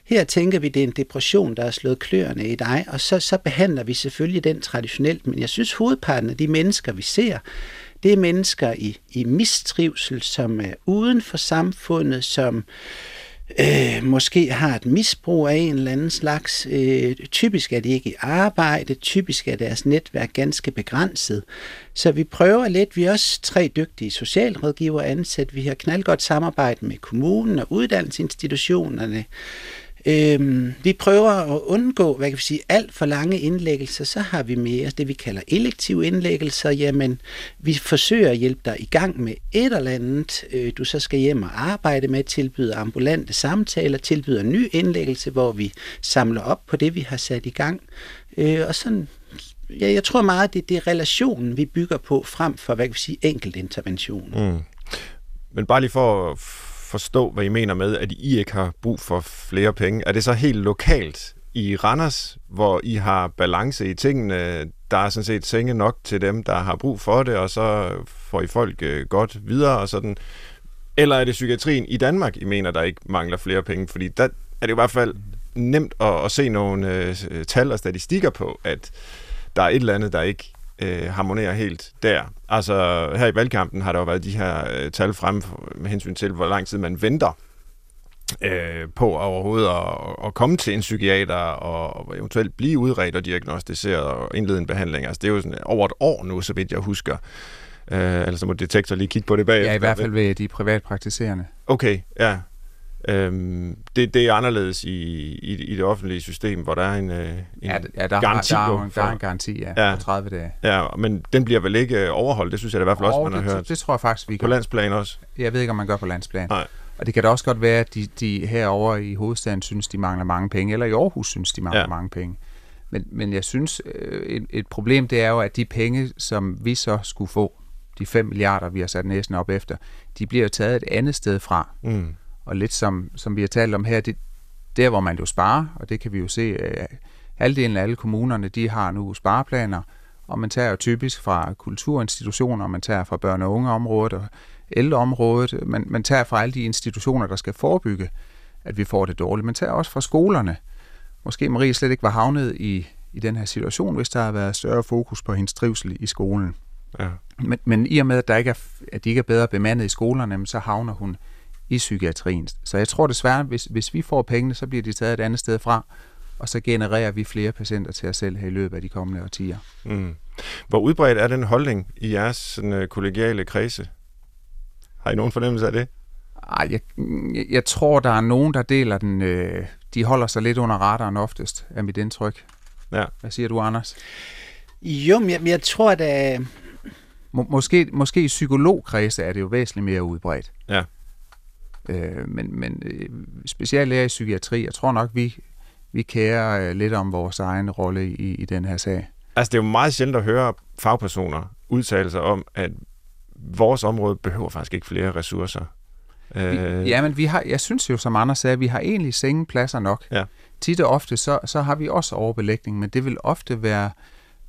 her tænker vi, det er en depression, der har slået kløerne i dig, og så, så behandler vi selvfølgelig den traditionelt, men jeg synes, hovedparten af de mennesker, vi ser, det er mennesker i, i mistrivsel, som er uden for samfundet, som øh, øh, måske har et misbrug af en eller anden slags. Øh, typisk er de ikke i arbejde, typisk er deres netværk ganske begrænset. Så vi prøver lidt, vi er også tre dygtige socialrådgiver ansat, vi har knaldgodt samarbejde med kommunen og uddannelsesinstitutionerne. Øhm, vi prøver at undgå, hvad kan vi sige, alt for lange indlæggelser, så har vi mere det, vi kalder elektive indlæggelser. Jamen, vi forsøger at hjælpe dig i gang med et eller andet, øh, du så skal hjem og arbejde med, tilbyder ambulante samtaler, tilbyder en ny indlæggelse, hvor vi samler op på det, vi har sat i gang. Øh, og sådan, ja, jeg tror meget, det, det er relationen, vi bygger på, frem for, hvad kan vi sige, enkelt intervention. Mm. Men bare lige for at forstå, hvad I mener med, at I ikke har brug for flere penge. Er det så helt lokalt i Randers, hvor I har balance i tingene? Der er sådan set senge nok til dem, der har brug for det, og så får I folk øh, godt videre og sådan. Eller er det psykiatrien i Danmark, I mener, der ikke mangler flere penge? Fordi der er det i hvert fald nemt at, at se nogle øh, tal og statistikker på, at der er et eller andet, der ikke øh, harmonerer helt der. Altså her i valgkampen har der jo været de her øh, tal frem med hensyn til, hvor lang tid man venter øh, på overhovedet at, at komme til en psykiater og eventuelt blive udredt og diagnostiseret og indlede en behandling. Altså det er jo sådan over et år nu, så vidt jeg husker. Øh, ellers så må detektor lige kigge på det bagefter. Ja, i hvert fald ved de privatpraktiserende. Okay, ja. Øhm, det, det er anderledes i, i, i det offentlige system, hvor der er en, øh, en ja, ja, der garanti. Har, der, er, der er en garanti, ja, ja, på 30 dage. Ja, men den bliver vel ikke øh, overholdt, det synes jeg da i hvert fald også, man det, har hørt. Det, det tror jeg faktisk, vi kan. På landsplan også? Jeg ved ikke, om man gør på landsplan. Nej. Og det kan da også godt være, at de, de herovre i hovedstaden synes, de mangler mange penge, eller i Aarhus synes, de mangler ja. mange penge. Men, men jeg synes, øh, et, et problem det er jo, at de penge, som vi så skulle få, de 5 milliarder, vi har sat næsten op efter, de bliver jo taget et andet sted fra. Mm. Og lidt som, som vi har talt om her, det, der hvor man jo sparer, og det kan vi jo se, at halvdelen af alle kommunerne, de har nu spareplaner, og man tager jo typisk fra kulturinstitutioner, man tager fra børne- og ungeområdet og ældreområdet, man, man tager fra alle de institutioner, der skal forebygge, at vi får det dårligt. Man tager også fra skolerne. Måske Marie slet ikke var havnet i, i den her situation, hvis der har været større fokus på hendes trivsel i skolen. Ja. Men, men i og med, at, der ikke er, at de ikke er bedre bemandet i skolerne, så havner hun i psykiatrien. Så jeg tror desværre, hvis, hvis vi får pengene, så bliver de taget et andet sted fra, og så genererer vi flere patienter til os selv her i løbet af de kommende årtier. Mm. Hvor udbredt er den holdning i jeres sådan, uh, kollegiale kredse? Har I nogen fornemmelse af det? Ej, jeg, jeg, jeg tror, der er nogen, der deler den. Øh, de holder sig lidt under radaren oftest, er mit indtryk. Ja. Hvad siger du, Anders? Jo, men jeg, jeg tror, at... Må, måske, måske i psykologkredse er det jo væsentligt mere udbredt. Ja. Øh, men men øh, speciallæger i psykiatri, jeg tror nok, vi, vi kærer øh, lidt om vores egen rolle i, i den her sag. Altså, det er jo meget sjældent at høre fagpersoner udtale sig om, at vores område behøver faktisk ikke flere ressourcer. Øh... Ja, men vi har, jeg synes jo, som Anders sagde, at vi har egentlig sengepladser nok. Ja. Tit og ofte, så, så har vi også overbelægning, men det vil ofte være,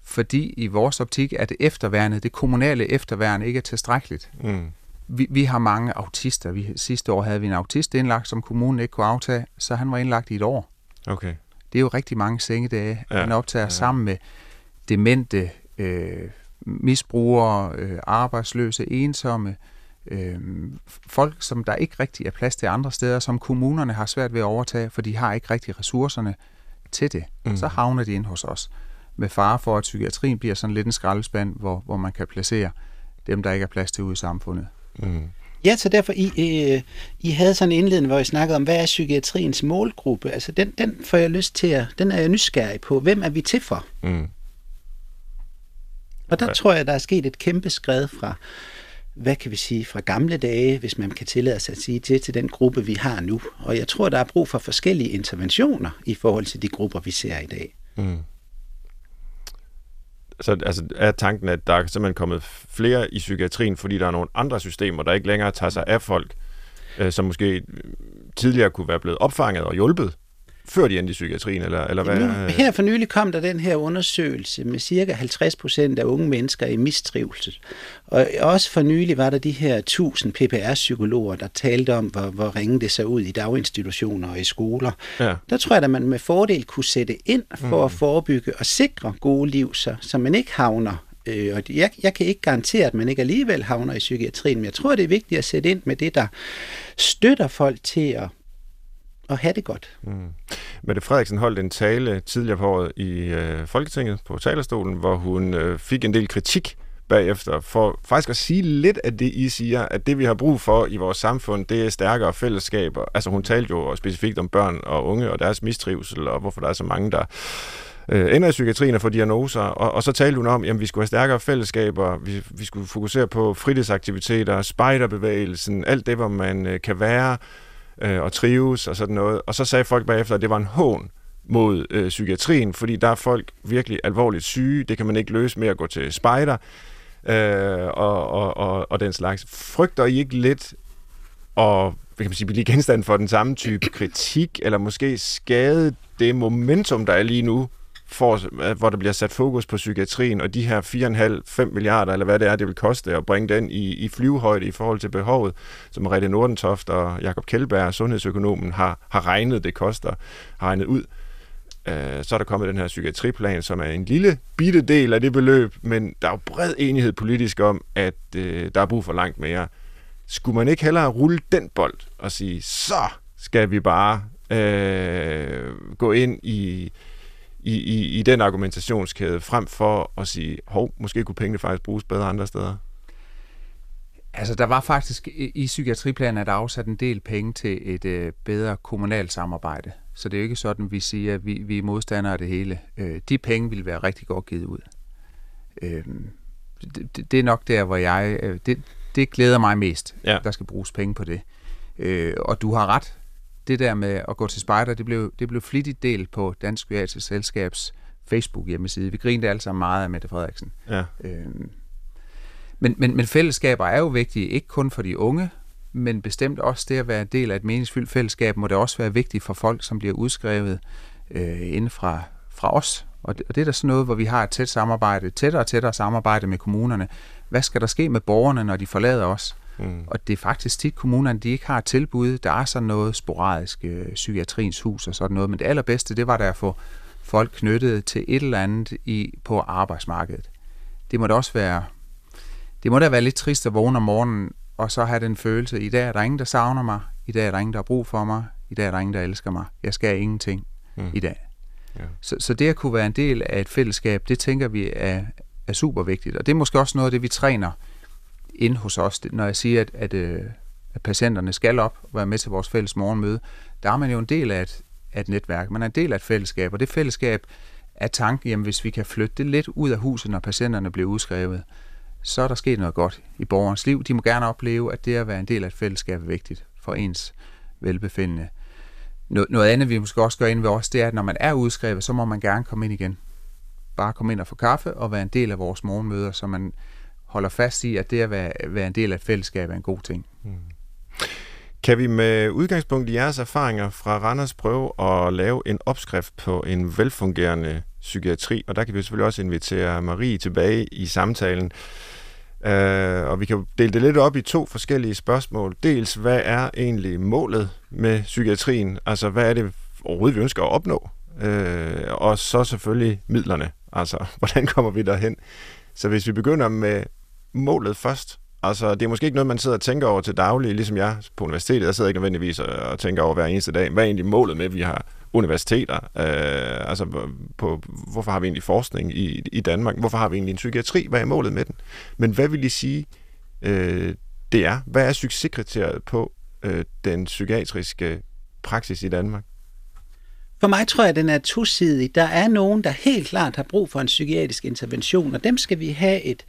fordi i vores optik, at efterværnet, det kommunale efterværn ikke er tilstrækkeligt. Mm vi, vi har mange autister. Vi, sidste år havde vi en autist indlagt, som kommunen ikke kunne aftage, så han var indlagt i et år. Okay. Det er jo rigtig mange sengedage, ja. han optager ja. sammen med demente, øh, misbrugere, øh, arbejdsløse, ensomme, øh, folk, som der ikke rigtig er plads til andre steder, som kommunerne har svært ved at overtage, for de har ikke rigtig ressourcerne til det. Mm. Så havner de ind hos os med fare for, at psykiatrien bliver sådan lidt en skraldespand, hvor, hvor man kan placere dem, der ikke er plads til ude i samfundet. Mm. Ja, så derfor I, I, I havde sådan en indledning, hvor I snakkede om, hvad er psykiatriens målgruppe? Altså den, den får jeg lyst til at, den er jeg nysgerrig på. Hvem er vi til for? Mm. Og der ja. tror jeg, der er sket et kæmpe skred fra, hvad kan vi sige, fra gamle dage, hvis man kan tillade sig at sige til, til den gruppe, vi har nu. Og jeg tror, der er brug for forskellige interventioner i forhold til de grupper, vi ser i dag. Mm. Så altså, er tanken, at der er simpelthen kommet flere i psykiatrien, fordi der er nogle andre systemer, der ikke længere tager sig af folk, øh, som måske tidligere kunne være blevet opfanget og hjulpet, før de endte i psykiatrien, eller, eller hvad? Nu, her for nylig kom der den her undersøgelse med cirka 50 procent af unge mennesker i mistrivsel. Og også for nylig var der de her 1000 PPR-psykologer, der talte om, hvor, hvor ringe det så ud i daginstitutioner og i skoler. Ja. Der tror jeg, at man med fordel kunne sætte ind for mm. at forebygge og sikre gode liv, så, så man ikke havner Øh, og jeg, jeg kan ikke garantere, at man ikke alligevel havner i psykiatrien, men jeg tror, det er vigtigt at sætte ind med det, der støtter folk til at at have det godt. Mm. Mette Frederiksen holdt en tale tidligere på året i øh, Folketinget på talerstolen, hvor hun øh, fik en del kritik bagefter, for faktisk at sige lidt af det, I siger, at det, vi har brug for i vores samfund, det er stærkere fællesskaber. Altså hun talte jo specifikt om børn og unge og deres mistrivsel, og hvorfor der er så mange, der øh, ender i psykiatrien og får diagnoser, og, og så talte hun om, at vi skulle have stærkere fællesskaber, vi, vi skulle fokusere på fritidsaktiviteter, spejderbevægelsen, alt det, hvor man øh, kan være øh, og trives og sådan noget. Og så sagde folk bagefter, at det var en hån mod øh, psykiatrien, fordi der er folk virkelig alvorligt syge, det kan man ikke løse med at gå til spejder øh, og, og, og, og den slags. Frygter I ikke lidt og hvad kan man sige, blive genstand for den samme type kritik, eller måske skade det momentum, der er lige nu får, øh, hvor der bliver sat fokus på psykiatrien, og de her 4,5-5 milliarder, eller hvad det er, det vil koste at bringe den i, i flyvehøjde i forhold til behovet, som Rette Nordentoft og Jakob Kjellberg, sundhedsøkonomen, har, har regnet, det koster, har regnet ud. Øh, så er der kommet den her psykiatriplan, som er en lille bitte del af det beløb, men der er jo bred enighed politisk om, at øh, der er brug for langt mere. Skulle man ikke hellere rulle den bold og sige, så skal vi bare øh, gå ind i i, i, i den argumentationskæde, frem for at sige, hov, måske kunne pengene faktisk bruges bedre andre steder? Altså, der var faktisk i, psykiatriplanen, at der afsat en del penge til et øh, bedre kommunalt samarbejde. Så det er jo ikke sådan, vi siger, at vi, vi er modstandere af det hele. Øh, de penge ville være rigtig godt givet ud. Øh, det, det er nok der, hvor jeg... Øh, det, det glæder mig mest, ja. der skal bruges penge på det. Øh, og du har ret det der med at gå til spejder, det blev, det blev flittigt delt på Dansk Psykiatrisk Selskabs Facebook hjemmeside. Vi grinede alle sammen meget af Mette Frederiksen. Ja. Øhm, men, men, men fællesskaber er jo vigtige, ikke kun for de unge, men bestemt også det at være en del af et meningsfyldt fællesskab, må det også være vigtigt for folk, som bliver udskrevet øh, inden fra, fra os. Og det, og det er da sådan noget, hvor vi har et tæt samarbejde, tættere og tættere samarbejde med kommunerne. Hvad skal der ske med borgerne, når de forlader os? Mm. Og det er faktisk tit kommunerne, de ikke har tilbud. Der er sådan noget sporadisk øh, psykiatriens hus og sådan noget, men det allerbedste, det var der at få folk knyttet til et eller andet i, på arbejdsmarkedet. Det må da også være, det må da være lidt trist at vågne om morgenen, og så have den følelse, i dag er der ingen, der savner mig, i dag er der ingen, der har brug for mig, i dag er der ingen, der elsker mig, jeg skal ingenting mm. i dag. Ja. Så, så det at kunne være en del af et fællesskab, det tænker vi er, er super vigtigt, og det er måske også noget af det, vi træner ind hos os, når jeg siger, at, at, øh, at patienterne skal op og være med til vores fælles morgenmøde, der er man jo en del af et, af et netværk. Man er en del af et fællesskab, og det fællesskab er tanken, jamen hvis vi kan flytte det lidt ud af huset, når patienterne bliver udskrevet, så er der sket noget godt i borgerens liv. De må gerne opleve, at det at være en del af et fællesskab er vigtigt for ens velbefindende. Noget andet, vi måske også gør ind ved os, det er, at når man er udskrevet, så må man gerne komme ind igen. Bare komme ind og få kaffe og være en del af vores morgenmøder, så man holder fast i, at det at være, være en del af et fællesskab er en god ting. Mm. Kan vi med udgangspunkt i jeres erfaringer fra Randers prøve at lave en opskrift på en velfungerende psykiatri? Og der kan vi selvfølgelig også invitere Marie tilbage i samtalen. Uh, og vi kan dele det lidt op i to forskellige spørgsmål. Dels, hvad er egentlig målet med psykiatrien? Altså, hvad er det overhovedet, vi ønsker at opnå? Uh, og så selvfølgelig midlerne. Altså, hvordan kommer vi derhen? Så hvis vi begynder med målet først. Altså, det er måske ikke noget, man sidder og tænker over til daglig, ligesom jeg på universitetet. Jeg sidder ikke nødvendigvis og tænker over hver eneste dag, hvad er egentlig målet med, at vi har universiteter? Øh, altså, på, hvorfor har vi egentlig forskning i, i Danmark? Hvorfor har vi egentlig en psykiatri? Hvad er målet med den? Men hvad vil I sige, øh, det er? Hvad er succeskriteriet på øh, den psykiatriske praksis i Danmark? For mig tror jeg, at den er tosidig. Der er nogen, der helt klart har brug for en psykiatrisk intervention, og dem skal vi have et,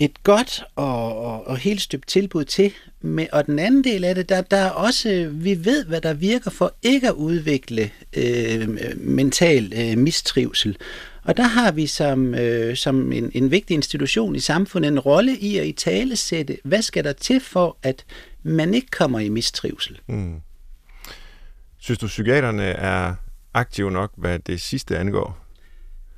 et godt og, og, og helt støbt tilbud til. Men, og den anden del af det, der, der er også, vi ved, hvad der virker for ikke at udvikle øh, mental øh, mistrivsel. Og der har vi som, øh, som en, en vigtig institution i samfundet en rolle i at i tale sætte, hvad skal der til for, at man ikke kommer i mistrivsel. Mm. Synes du, psykiaterne er aktive nok, hvad det sidste angår?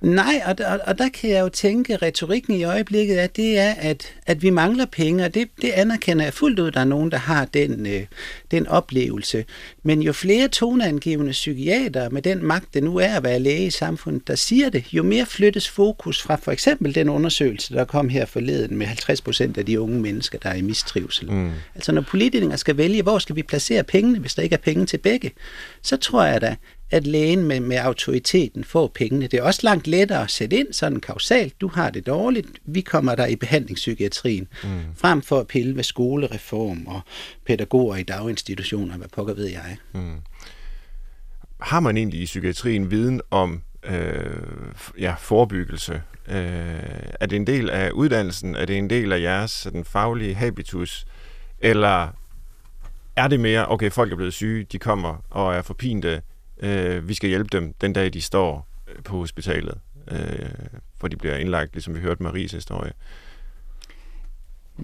Nej, og der, og der kan jeg jo tænke, retorikken i øjeblikket er, det er, at, at vi mangler penge, og det, det anerkender jeg fuldt ud, der er nogen, der har den, øh, den oplevelse. Men jo flere toneangivende psykiater med den magt, det nu er at være læge i samfundet, der siger det, jo mere flyttes fokus fra for eksempel den undersøgelse, der kom her forleden med 50 procent af de unge mennesker, der er i mistrivsel. Mm. Altså når politikere skal vælge, hvor skal vi placere pengene, hvis der ikke er penge til begge, så tror jeg da, at lægen med, med autoriteten får pengene. Det er også langt lettere at sætte ind sådan kausalt. Du har det dårligt, vi kommer der i behandlingspsykiatrien. Mm. Frem for at pille ved skolereform og pædagoger i daginstitutioner, hvad pokker ved jeg. Mm. Har man egentlig i psykiatrien viden om øh, ja, forebyggelse? Øh, er det en del af uddannelsen? Er det en del af jeres sådan, faglige habitus? Eller er det mere, okay, folk er blevet syge, de kommer og er forpinte, Øh, vi skal hjælpe dem den dag, de står øh, på hospitalet, øh, hvor de bliver indlagt, ligesom vi hørte Maries historie.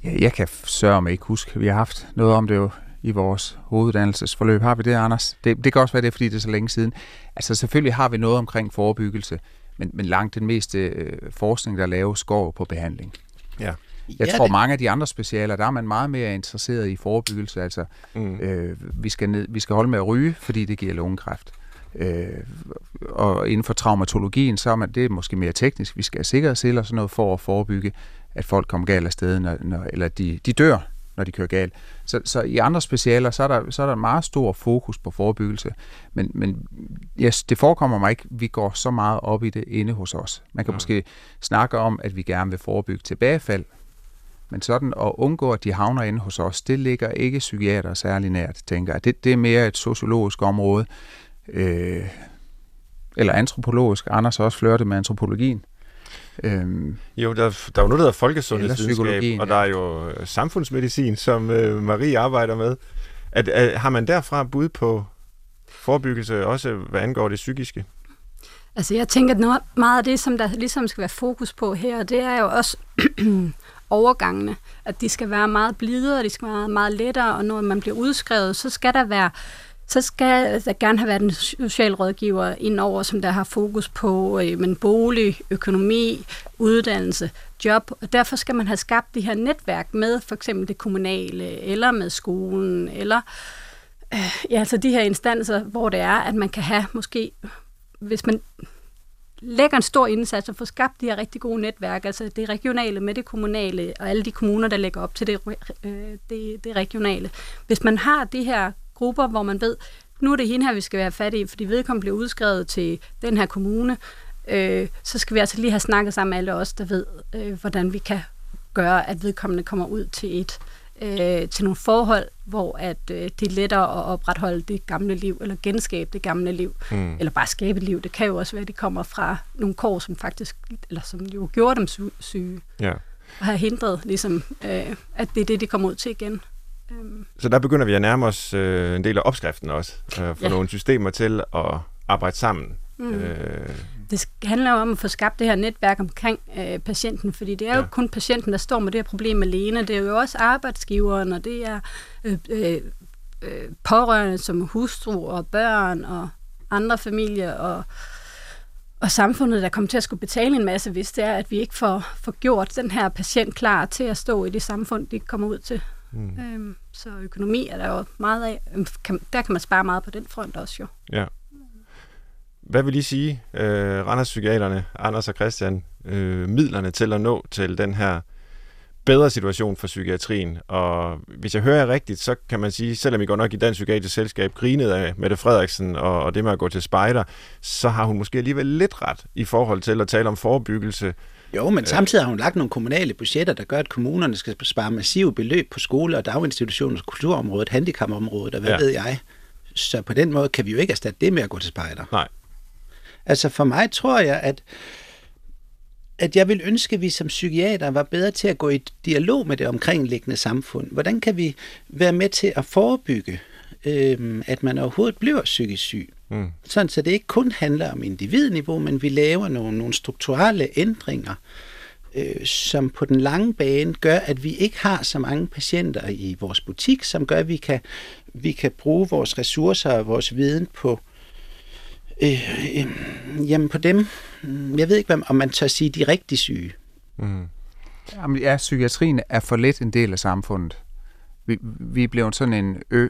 Ja, jeg kan sørge mig ikke huske. Vi har haft noget om det jo i vores hoveduddannelsesforløb. Har vi det, Anders? Det, det kan også være det, fordi det er så længe siden. Altså selvfølgelig har vi noget omkring forebyggelse, men, men langt den meste øh, forskning, der laves, går på behandling. Ja. Jeg ja, tror, det... mange af de andre specialer, der er man meget mere interesseret i forebyggelse. Altså, mm. øh, vi, skal ned, vi skal holde med at ryge, fordi det giver lungekræft. Øh, og inden for traumatologien, så er man, det er måske mere teknisk. Vi skal have sikkerhedsceller og sådan noget for at forebygge, at folk kommer galt af sted, når, når, eller de, de dør, når de kører galt. Så, så i andre specialer, så er, der, så er der meget stor fokus på forebyggelse. Men, men yes, det forekommer mig ikke, vi går så meget op i det inde hos os. Man kan ja. måske snakke om, at vi gerne vil forebygge tilbagefald, men sådan at undgå, at de havner inde hos os, det ligger ikke psykiater særlig nært, tænker jeg. Det, det er mere et sociologisk område, øh, eller antropologisk. Anders har også flørtet med antropologien. Øhm, jo, der, der er jo noget, der hedder folkesundhedsvidenskab, og der er jo øh, samfundsmedicin, som øh, Marie arbejder med. At, at, har man derfra bud på forebyggelse, også hvad angår det psykiske? Altså jeg tænker, at noget, meget af det, som der ligesom skal være fokus på her, det er jo også overgangene. At de skal være meget blidere, de skal være meget lettere, og når man bliver udskrevet, så skal der være så skal der gerne have været en socialrådgiver indover, som der har fokus på øh, men bolig, økonomi, uddannelse, job. Og derfor skal man have skabt det her netværk med for eksempel det kommunale, eller med skolen, eller øh, ja, altså de her instanser, hvor det er, at man kan have måske, hvis man lægger en stor indsats og får skabt de her rigtig gode netværk, altså det regionale med det kommunale, og alle de kommuner, der lægger op til det, øh, det, det regionale. Hvis man har de her grupper, hvor man ved, nu er det hende her, vi skal være fat i, fordi vedkommende bliver udskrevet til den her kommune, øh, så skal vi altså lige have snakket sammen med alle os, der ved, øh, hvordan vi kan gøre, at vedkommende kommer ud til et øh, til nogle forhold, hvor at øh, det er lettere at opretholde det gamle liv, eller genskabe det gamle liv, mm. eller bare skabe liv. Det kan jo også være, at de kommer fra nogle kår, som faktisk, eller som jo gjorde dem syge, ja. og har hindret, ligesom, øh, at det er det, de kommer ud til igen. Øhm. Så der begynder vi at nærme os øh, en del af opskriften også, øh, for ja. nogle systemer til at arbejde sammen. Mm. Øh. Det handler jo om at få skabt det her netværk omkring øh, patienten, fordi det er jo ja. kun patienten, der står med det her problem alene. Det er jo også arbejdsgiveren, og det er øh, øh, øh, pårørende som hustru og børn og andre familier og og samfundet, der kommer til at skulle betale en masse, hvis det er, at vi ikke får, får gjort den her patient klar til at stå i det samfund, de kommer ud til. Mm. Øhm, så økonomi er der jo meget af. Øhm, kan, der kan man spare meget på den front også jo. Ja. Hvad vil I sige, øh, Randers Psykiaterne, Anders og Christian, øh, midlerne til at nå til den her bedre situation for psykiatrien. Og hvis jeg hører jer rigtigt, så kan man sige, selvom I går nok i Dansk Psykiatrisk Selskab grinet af Mette Frederiksen og, og det med at gå til spejder, så har hun måske alligevel lidt ret i forhold til at tale om forebyggelse jo, men samtidig har hun lagt nogle kommunale budgetter, der gør, at kommunerne skal spare massive beløb på skole- og daginstitutioner, kulturområdet, handicapområdet og hvad ja. ved jeg. Så på den måde kan vi jo ikke erstatte det med at gå til spejder. Nej. Altså for mig tror jeg, at at jeg vil ønske, at vi som psykiater var bedre til at gå i dialog med det omkringliggende samfund. Hvordan kan vi være med til at forebygge, øh, at man overhovedet bliver psykisk syg? Mm. Sådan, så det ikke kun handler om individniveau, men vi laver nogle, nogle strukturelle ændringer, øh, som på den lange bane gør, at vi ikke har så mange patienter i vores butik, som gør, at vi kan, vi kan bruge vores ressourcer og vores viden på, øh, øh, jamen på dem, jeg ved ikke, om man tør sige de rigtig syge. Mm. Jamen, ja, psykiatrien er for lidt en del af samfundet. Vi, vi er blevet sådan en ø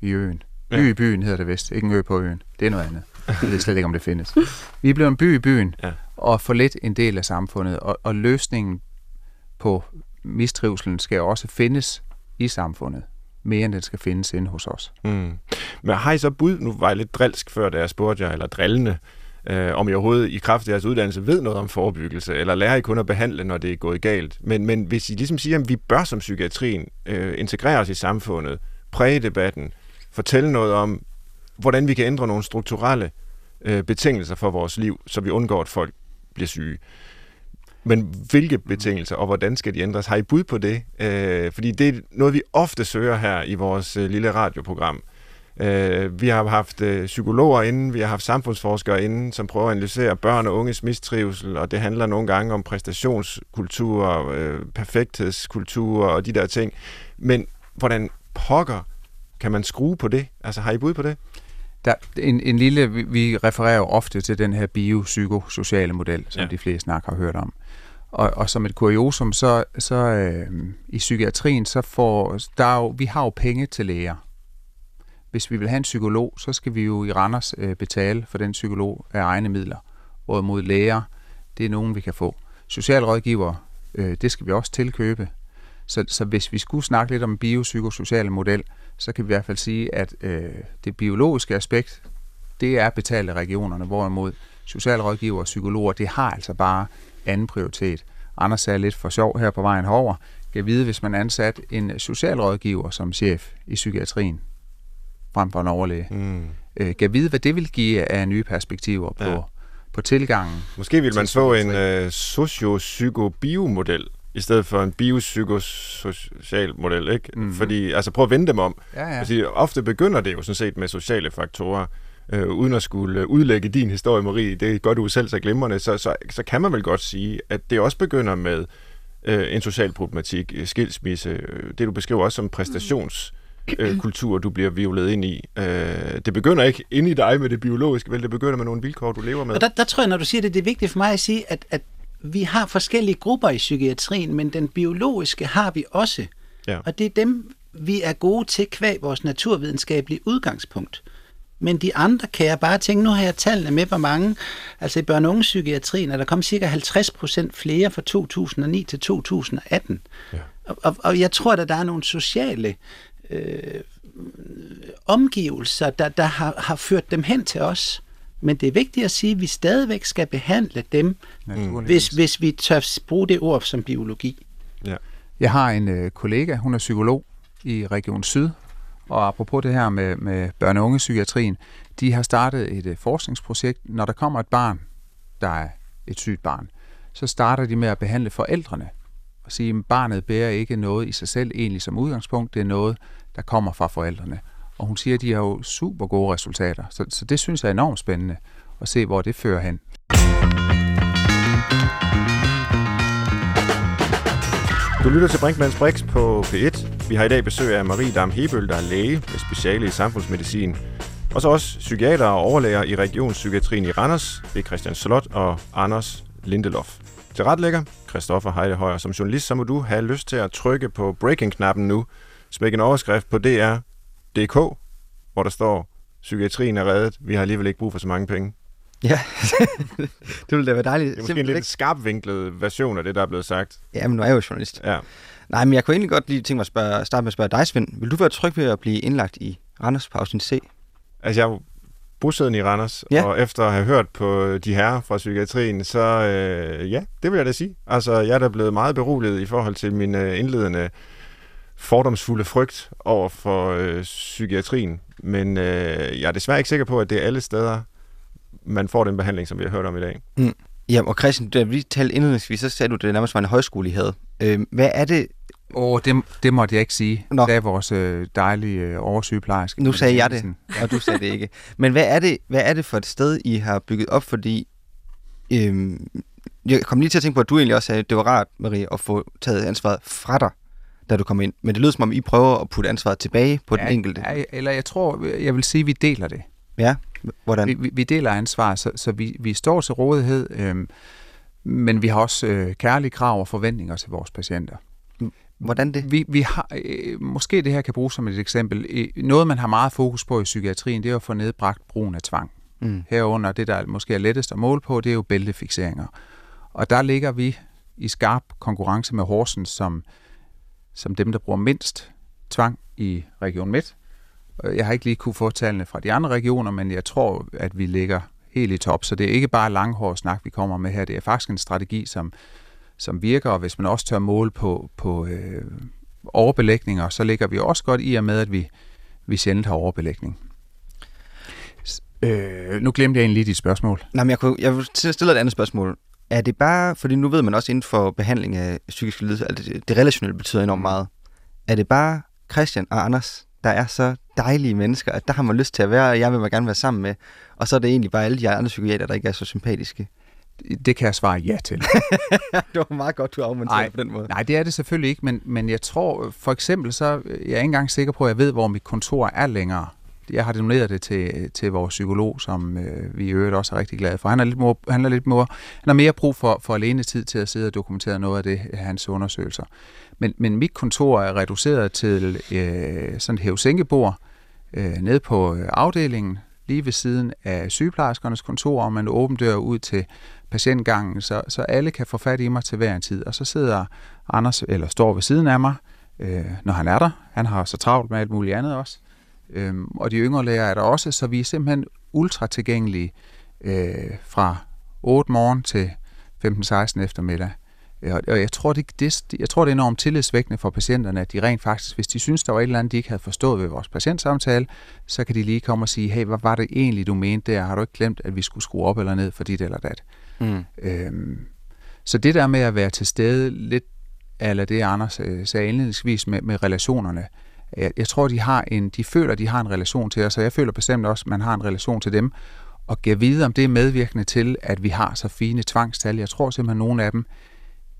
i øen. By ja. i byen hedder det vist, ikke en ø på øen. Det er noget andet. Jeg ved slet ikke, om det findes. Vi er blevet en by i byen, ja. og for lidt en del af samfundet. Og, og løsningen på mistrivselen skal også findes i samfundet mere end den skal findes inde hos os. Mm. Men har I så bud, nu var jeg lidt drilsk før, da jeg spurgte jer, eller drillende, øh, om I overhovedet i kraft af jeres uddannelse ved noget om forebyggelse, eller lærer I kun at behandle, når det er gået galt. Men, men hvis I ligesom siger, at vi bør som psykiatrien øh, integrere os i samfundet, præge debatten, fortælle noget om, hvordan vi kan ændre nogle strukturelle øh, betingelser for vores liv, så vi undgår, at folk bliver syge. Men hvilke betingelser, og hvordan skal de ændres? Har I bud på det? Øh, fordi det er noget, vi ofte søger her i vores øh, lille radioprogram. Øh, vi har haft øh, psykologer inden, vi har haft samfundsforskere inden, som prøver at analysere børn og unges mistrivsel, og det handler nogle gange om præstationskultur, øh, perfekthedskultur og de der ting. Men hvordan pokker kan man skrue på det? Altså har I bud på det? Der, en, en lille, vi, refererer jo ofte til den her biopsykosociale model, som ja. de fleste snak har hørt om. Og, og som et kuriosum, så, så øh, i psykiatrien, så får, der er jo, vi har jo penge til læger hvis vi vil have en psykolog, så skal vi jo i Randers øh, betale for den psykolog af egne midler. Hvorimod læger, det er nogen, vi kan få. Socialrådgiver, øh, det skal vi også tilkøbe. Så, så hvis vi skulle snakke lidt om biopsykosociale model, så kan vi i hvert fald sige, at øh, det biologiske aspekt, det er betalt af regionerne, hvorimod socialrådgiver og psykologer, det har altså bare anden prioritet. Anders sagde lidt for sjov her på vejen herover, kan vide, hvis man ansat en socialrådgiver som chef i psykiatrien, frem for en overlæge. Mm. Øh, kan vide, hvad det vil give af nye perspektiver på, ja. på tilgangen. Måske vil man få en øh, socio-psyko-biomodel i stedet for en biopsykosocial model, ikke? Mm. Fordi, altså prøv at vende dem om. Ja, ja. Fordi ofte begynder det jo sådan set med sociale faktorer, øh, uden at skulle udlægge din historie, Marie, det gør du selv så glimrende, så, så, så kan man vel godt sige, at det også begynder med øh, en social problematik, skilsmisse, øh, det du beskriver også som præstations... Mm øh, kultur, du bliver violet ind i. Øh, det begynder ikke inde i dig med det biologiske, vel? Det begynder med nogle vilkår, du lever med. Og der, der tror jeg, når du siger det, det er vigtigt for mig at sige, at, at vi har forskellige grupper i psykiatrien, men den biologiske har vi også. Ja. Og det er dem, vi er gode til kvæg vores naturvidenskabelige udgangspunkt. Men de andre kan jeg bare tænke, nu har jeg tallene med, hvor mange, altså i børne- og psykiatrien, er der kom cirka 50 procent flere fra 2009 til 2018. Ja. Og, og, og jeg tror, at der er nogle sociale øh, omgivelser, der, der har, har ført dem hen til os. Men det er vigtigt at sige, at vi stadigvæk skal behandle dem, mm. hvis, hvis vi tør bruge det ord som biologi. Ja. Jeg har en øh, kollega, hun er psykolog i Region Syd, og apropos det her med, med børne- og ungepsykiatrien, de har startet et øh, forskningsprojekt. Når der kommer et barn, der er et sygt barn, så starter de med at behandle forældrene og sige, at barnet bærer ikke noget i sig selv egentlig som udgangspunkt, det er noget, der kommer fra forældrene. Og hun siger, at de har jo super gode resultater. Så, så det synes jeg er enormt spændende at se, hvor det fører hen. Du lytter til Brinkmanns Brix på P1. Vi har i dag besøg af Marie Dam Hebøl, der er læge med speciale i samfundsmedicin. Og så også psykiater og overlæger i regionspsykiatrien i Randers. Det er Christian Slot og Anders Lindelof. Til retlægger, Christoffer Heidehøjer. Som journalist, så må du have lyst til at trykke på breaking-knappen nu, Smæk en overskrift på DR. DR.dk, hvor der står, psykiatrien er reddet, vi har alligevel ikke brug for så mange penge. Ja, det ville da være dejligt. Det er måske en lidt skarpvinklet version af det, der er blevet sagt. Ja, men nu er jeg jo journalist. Ja. Nej, men jeg kunne egentlig godt lige tænke mig at spørge, starte med at spørge dig, Svend. Vil du være tryg ved at blive indlagt i Randers på afsnit C? Altså, jeg bosiddende i Randers, ja. og efter at have hørt på de her fra psykiatrien, så øh, ja, det vil jeg da sige. Altså, jeg er da blevet meget beroliget i forhold til min øh, indledende fordomsfulde frygt over for øh, psykiatrien. Men øh, jeg er desværre ikke sikker på, at det er alle steder, man får den behandling, som vi har hørt om i dag. Mm. Ja, og Christian, da vi talte indledningsvis, så sagde du, at det nærmest var en højskole, I havde. Øh, hvad er det, Åh, oh, det, det måtte jeg ikke sige. Nå. Det er vores øh, dejlige øh, oversygeplejerske. Nu sagde jeg det, og du sagde det ikke. Men hvad er det, hvad er det for et sted, I har bygget op? Fordi øhm, jeg kom lige til at tænke på, at du egentlig også sagde, at det var rart, Marie, at få taget ansvaret fra dig, da du kom ind. Men det lyder som om, I prøver at putte ansvaret tilbage på ja, den enkelte. Ja, eller jeg tror, jeg vil sige, at vi deler det. Ja, hvordan? Vi, vi deler ansvar, så, så vi, vi står til rådighed, øhm, men vi har også øh, kærlige krav og forventninger til vores patienter. Hvordan det? Vi, vi har, øh, måske det her kan bruges som et eksempel. Noget, man har meget fokus på i psykiatrien, det er at få nedbragt brugen af tvang. Mm. Herunder det, der måske er lettest at måle på, det er jo bæltefixeringer. Og der ligger vi i skarp konkurrence med Horsens som, som dem, der bruger mindst tvang i Region Midt. Øh, jeg har ikke lige kunne få tallene fra de andre regioner, men jeg tror, at vi ligger helt i top. Så det er ikke bare langhård snak, vi kommer med her. Det er faktisk en strategi, som, som virker, og hvis man også tør måle på, på øh, overbelægninger, så ligger vi også godt i og med, at vi, vi sjældent har overbelægning. Øh, nu glemte jeg egentlig lige dit spørgsmål. Nej, men jeg, kunne, jeg vil stille et andet spørgsmål. Er det bare, fordi nu ved man også inden for behandling af psykiske lidelser, at det, det relationelle betyder enormt meget. Er det bare Christian og Anders, der er så dejlige mennesker, at der har man lyst til at være, og jeg vil man gerne være sammen med, og så er det egentlig bare alle de andre psykiater, der ikke er så sympatiske? Det kan jeg svare ja til. det var meget godt, du argumenterede på den måde. Nej, det er det selvfølgelig ikke, men, men jeg tror, for eksempel, så jeg er ikke engang sikker på, at jeg ved, hvor mit kontor er længere. Jeg har doneret det til, til vores psykolog, som øh, vi i øvrigt også er rigtig glade for. Han er lidt mere, han er lidt mere, han har mere brug for, for alene tid til at sidde og dokumentere noget af det, hans undersøgelser. Men, men mit kontor er reduceret til øh, sådan et hævsænkebord øh, nede på øh, afdelingen, lige ved siden af sygeplejerskernes kontor, og man åben dør ud til patientgangen, så, så alle kan få fat i mig til hver en tid. Og så sidder Anders, eller står ved siden af mig, øh, når han er der. Han har så travlt med alt muligt andet også. Øhm, og de yngre læger er der også, så vi er simpelthen ultra tilgængelige øh, fra 8 morgen til 15-16 eftermiddag. Og jeg tror, det, det, jeg tror, det er enormt tillidsvækkende for patienterne, at de rent faktisk, hvis de synes, der var et eller andet, de ikke havde forstået ved vores patientsamtale, så kan de lige komme og sige, hey, hvad var det egentlig, du mente der? Har du ikke glemt, at vi skulle skrue op eller ned for dit eller dat? Mm. Øhm, så det der med at være til stede lidt, eller det Anders øh, sagde indledningsvis med, med relationerne, jeg, jeg tror, de har en, de føler, de har en relation til os, og jeg føler bestemt også, at man har en relation til dem, og giver videre om det er medvirkende til, at vi har så fine tvangstal. Jeg tror simpelthen, at nogle af dem,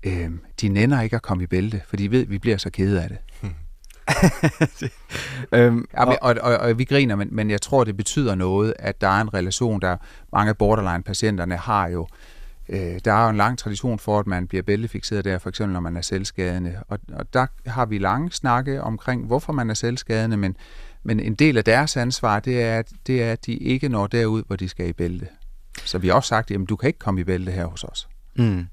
øh, de nænder ikke at komme i bælte, for de ved, at vi bliver så kede af det. Hmm. øhm, ja, og, og, og, og vi griner, men, men jeg tror, det betyder noget, at der er en relation, der mange borderline-patienterne har jo Øh, der er jo en lang tradition for, at man bliver bæltefixeret der, for eksempel når man er selvskadende. Og, og der har vi lange snakke omkring, hvorfor man er selvskadende, men, men en del af deres ansvar, det er, at, det er, at de ikke når derud, hvor de skal i bælte. Så vi har også sagt, at du kan ikke komme i bælte her hos os. Mm.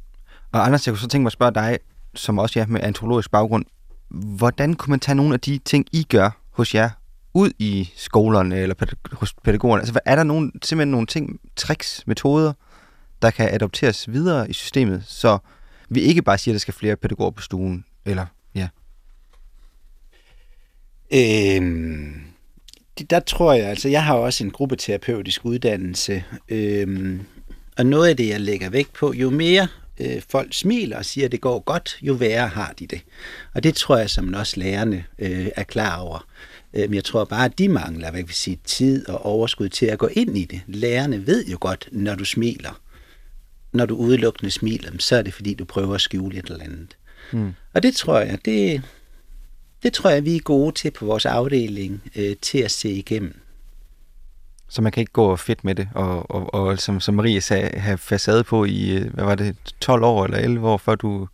Og Anders, jeg kunne så tænke mig at spørge dig, som også er med antropologisk baggrund, hvordan kunne man tage nogle af de ting, I gør hos jer, ud i skolerne eller hos pædagogerne? Altså, er der nogle, simpelthen nogle ting, tricks, metoder, der kan adopteres videre i systemet, så vi ikke bare siger, at der skal flere pædagoger på stuen, eller ja. Øhm, der tror jeg, altså jeg har også en gruppeterapeutisk uddannelse, øhm, og noget af det, jeg lægger vægt på, jo mere øh, folk smiler og siger, at det går godt, jo værre har de det. Og det tror jeg, som også lærerne øh, er klar over. Øh, men jeg tror bare, at de mangler hvad vi sige, tid og overskud til at gå ind i det. Lærerne ved jo godt, når du smiler, når du udelukkende smiler, så er det fordi, du prøver at skjule et eller andet. Mm. Og det tror jeg, det, det tror jeg, vi er gode til på vores afdeling, øh, til at se igennem. Så man kan ikke gå fedt med det, og, og, og som, som Marie sagde, have facade på i, øh, hvad var det, 12 år eller 11 år, før du...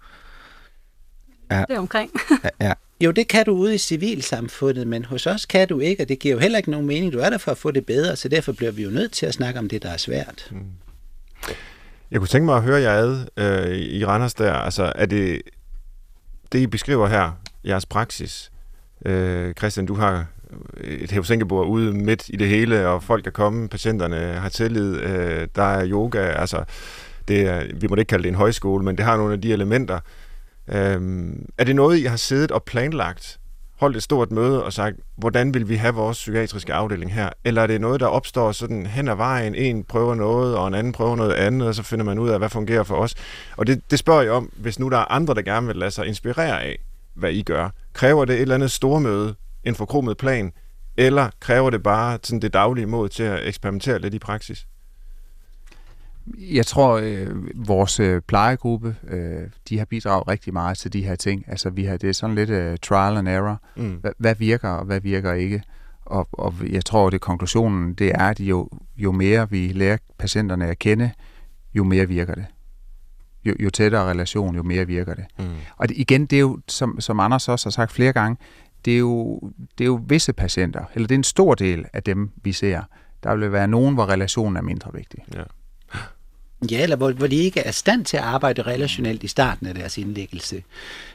Ja. Det er omkring. ja, ja. Jo, det kan du ude i civilsamfundet, men hos os kan du ikke, og det giver jo heller ikke nogen mening. Du er der for at få det bedre, så derfor bliver vi jo nødt til at snakke om det, der er svært. Mm. Jeg kunne tænke mig at høre jer ad øh, i Randers der. Altså, er det det, I beskriver her, jeres praksis? Øh, Christian, du har et hævsænkebord ude midt i det hele, og folk er kommet, patienterne har tillid, øh, der er yoga, altså det er, vi må ikke kalde det en højskole, men det har nogle af de elementer. Øh, er det noget, I har siddet og planlagt holdt et stort møde og sagt, hvordan vil vi have vores psykiatriske afdeling her? Eller er det noget, der opstår sådan hen ad vejen, en prøver noget, og en anden prøver noget andet, og så finder man ud af, hvad fungerer for os? Og det, det spørger jeg om, hvis nu der er andre, der gerne vil lade sig inspirere af, hvad I gør? Kræver det et eller andet stormøde, en forkromet plan, eller kræver det bare sådan det daglige mod til at eksperimentere lidt i praksis? Jeg tror, øh, vores øh, plejegruppe, øh, de har bidraget rigtig meget til de her ting. Altså, vi har, det er sådan lidt øh, trial and error. Mm. Hvad, hvad virker, og hvad virker ikke? Og, og jeg tror, at det konklusionen, det er, at jo, jo mere vi lærer patienterne at kende, jo mere virker det. Jo, jo tættere relation, jo mere virker det. Mm. Og det, igen, det er jo, som, som Anders også har sagt flere gange, det er, jo, det er jo visse patienter, eller det er en stor del af dem, vi ser. Der vil være nogen, hvor relationen er mindre vigtig. Ja. Ja, eller hvor, hvor de ikke er stand til at arbejde relationelt i starten af deres indlæggelse.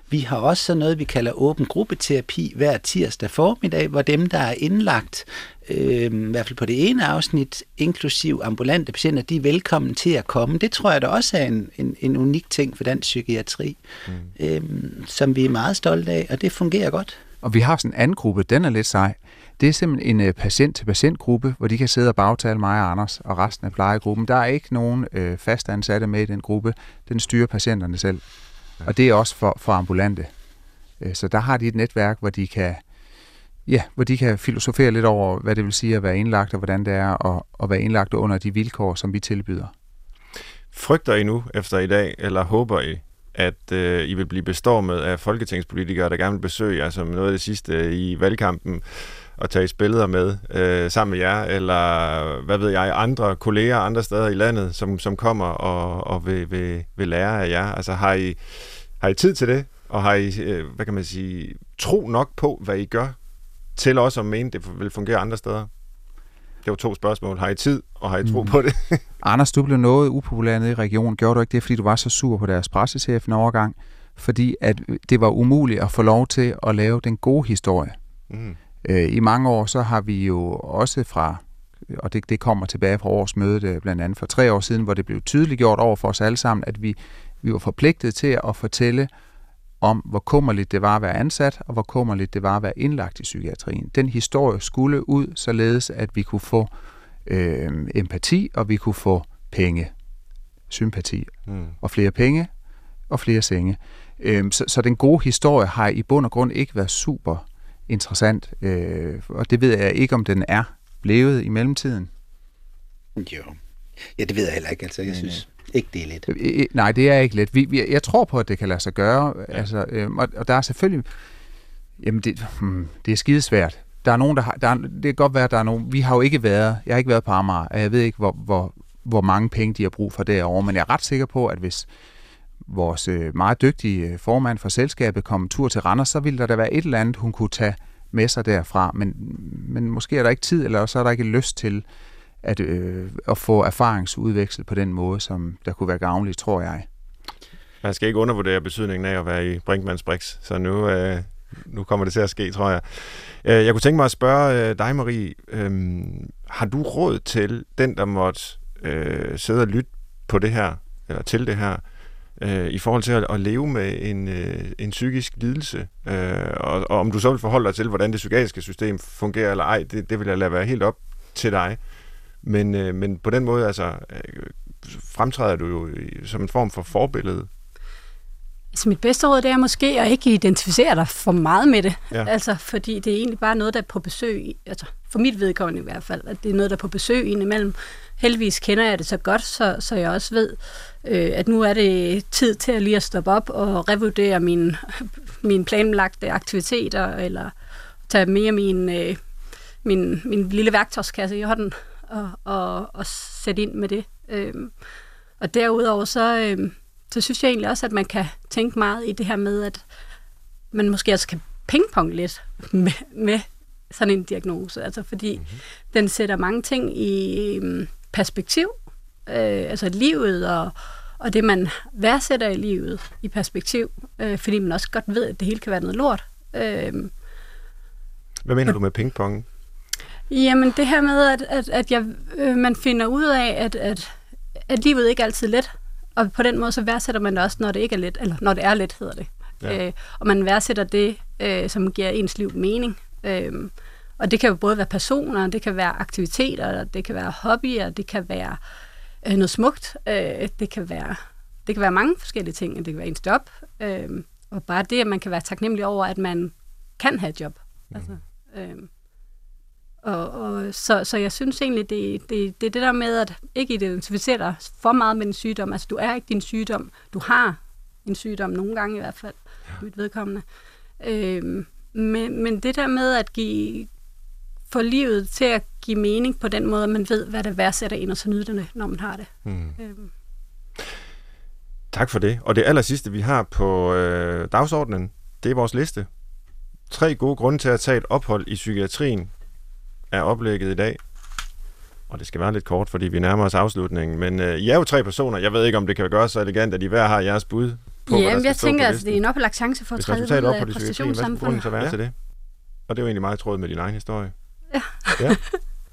Vi har også sådan noget, vi kalder åben gruppeterapi hver tirsdag formiddag, hvor dem, der er indlagt, øh, i hvert fald på det ene afsnit, inklusiv ambulante patienter, de er velkommen til at komme. Det tror jeg da også er en, en, en unik ting for dansk psykiatri, mm. øh, som vi er meget stolte af, og det fungerer godt. Og vi har sådan en anden gruppe, den er lidt sej. Det er simpelthen en uh, patient-til-patient-gruppe, hvor de kan sidde og bagtale mig og Anders og resten af plejegruppen. Der er ikke nogen uh, fastansatte med i den gruppe. Den styrer patienterne selv. Ja. Og det er også for, for ambulante. Uh, så der har de et netværk, hvor de kan Ja, hvor de kan filosofere lidt over, hvad det vil sige at være indlagt, og hvordan det er at, at være indlagt under de vilkår, som vi tilbyder. Frygter I nu efter i dag, eller håber I, at øh, I vil blive bestormet af folketingspolitikere, der gerne vil besøge jer som noget af det sidste i valgkampen, og tage billeder med øh, sammen med jer, eller hvad ved jeg, andre kolleger andre steder i landet, som, som kommer og, og vil, vil, vil lære af jer. Altså har I, har I tid til det? Og har I, øh, hvad kan man sige, tro nok på, hvad I gør, til også at mene, det vil fungere andre steder? Det var to spørgsmål. Har I tid, og har I tro mm. på det? Anders, du blev noget upopulær nede i regionen. Gjorde du ikke det, fordi du var så sur på deres pressechef en overgang? Fordi at det var umuligt at få lov til at lave den gode historie. Mm. Øh, I mange år så har vi jo også fra, og det, det kommer tilbage fra årsmødet øh, blandt andet for tre år siden, hvor det blev tydeligt gjort over for os alle sammen, at vi, vi var forpligtet til at fortælle om, hvor kummerligt det var at være ansat, og hvor kummerligt det var at være indlagt i psykiatrien. Den historie skulle ud, således at vi kunne få øh, empati, og vi kunne få penge, sympati, mm. og flere penge, og flere senge. Øh, så, så den gode historie har i bund og grund ikke været super interessant, øh, og det ved jeg ikke, om den er blevet i mellemtiden. Jo. Ja, det ved jeg heller ikke. Altså, jeg synes ikke, det er let. Øh, øh, nej, det er ikke let. Vi, vi, jeg tror på, at det kan lade sig gøre. Ja. Altså, øh, og, og der er selvfølgelig... Jamen, det, hmm, det er skidesvært. Der er nogen, der har... Der er, det kan godt være, at der er nogen... Vi har jo ikke været... Jeg har ikke været på Amager, og jeg ved ikke, hvor, hvor, hvor mange penge de har brug for derovre, men jeg er ret sikker på, at hvis vores øh, meget dygtige øh, formand for selskabet kom en tur til Randers, så ville der da være et eller andet, hun kunne tage med sig derfra. Men, men måske er der ikke tid, eller så er der ikke lyst til at, øh, at få erfaringsudvekslet på den måde, som der kunne være gavnligt, tror jeg. Man skal ikke undervurdere betydningen af at være i Brinkmanns Brix, så nu, øh, nu kommer det til at ske, tror jeg. Øh, jeg kunne tænke mig at spørge dig, Marie, øh, har du råd til den, der måtte øh, sidde og lytte på det her, eller til det her, øh, i forhold til at, at leve med en, øh, en psykisk lidelse. Øh, og, og om du så vil forholde dig til, hvordan det psykiatriske system fungerer eller ej, det, det vil jeg lade være helt op til dig. Men, øh, men på den måde altså, øh, fremtræder du jo som en form for forbillede. Så mit bedste råd det er måske at ikke identificere dig for meget med det. Ja. Altså, fordi det er egentlig bare noget, der er på besøg, altså for mit vedkommende i hvert fald, at det er noget, der er på besøg indimellem. Heldigvis kender jeg det så godt, så, så jeg også ved, øh, at nu er det tid til at lige at stoppe op og revurdere mine, mine planlagte aktiviteter, eller tage mere min, øh, min, min lille værktøjskasse i hånden og, og, og sætte ind med det. Øh, og derudover så, øh, så synes jeg egentlig også, at man kan tænke meget i det her med, at man måske også kan pingpong lidt med, med sådan en diagnose, altså fordi mm-hmm. den sætter mange ting i øh, perspektiv, øh, altså livet og, og det, man værdsætter i livet i perspektiv, øh, fordi man også godt ved, at det hele kan være noget lort. Øh, Hvad mener du med pingpong? Jamen det her med, at, at, at jeg, øh, man finder ud af, at, at, at livet ikke altid er let, og på den måde så værdsætter man det også, når det ikke er let, eller når det er let, hedder det. Ja. Øh, og man værdsætter det, øh, som giver ens liv mening. Øh, og det kan jo både være personer, det kan være aktiviteter, det kan være hobbyer, det kan være øh, noget smukt, øh, det, kan være, det kan være mange forskellige ting. Det kan være ens job, øh, og bare det, at man kan være taknemmelig over, at man kan have et job. Mm. Altså, øh, og, og, så, så jeg synes egentlig, det, det, det er det der med, at ikke identificere dig for meget med en sygdom. Altså, du er ikke din sygdom. Du har en sygdom, nogle gange i hvert fald, ja. mit vedkommende. Øh, men, men det der med at give, få livet til at give mening på den måde, at man ved, hvad det værdsætter ind, og så nyder det, når man har det. Mm. Øhm. Tak for det. Og det aller sidste, vi har på øh, dagsordenen, det er vores liste. Tre gode grunde til at tage et ophold i psykiatrien er oplægget i dag. Og det skal være lidt kort, fordi vi nærmer os afslutningen. Men øh, I er jo tre personer. Jeg ved ikke, om det kan gøre så elegant, at I hver har jeres bud på, ja, jeg tænker, at det er en oplagt chance for at træde ud af præstationssamfundet. Hvad så være ja. til det? Og det er jo egentlig meget tråd med din egen historie. Ja. ja.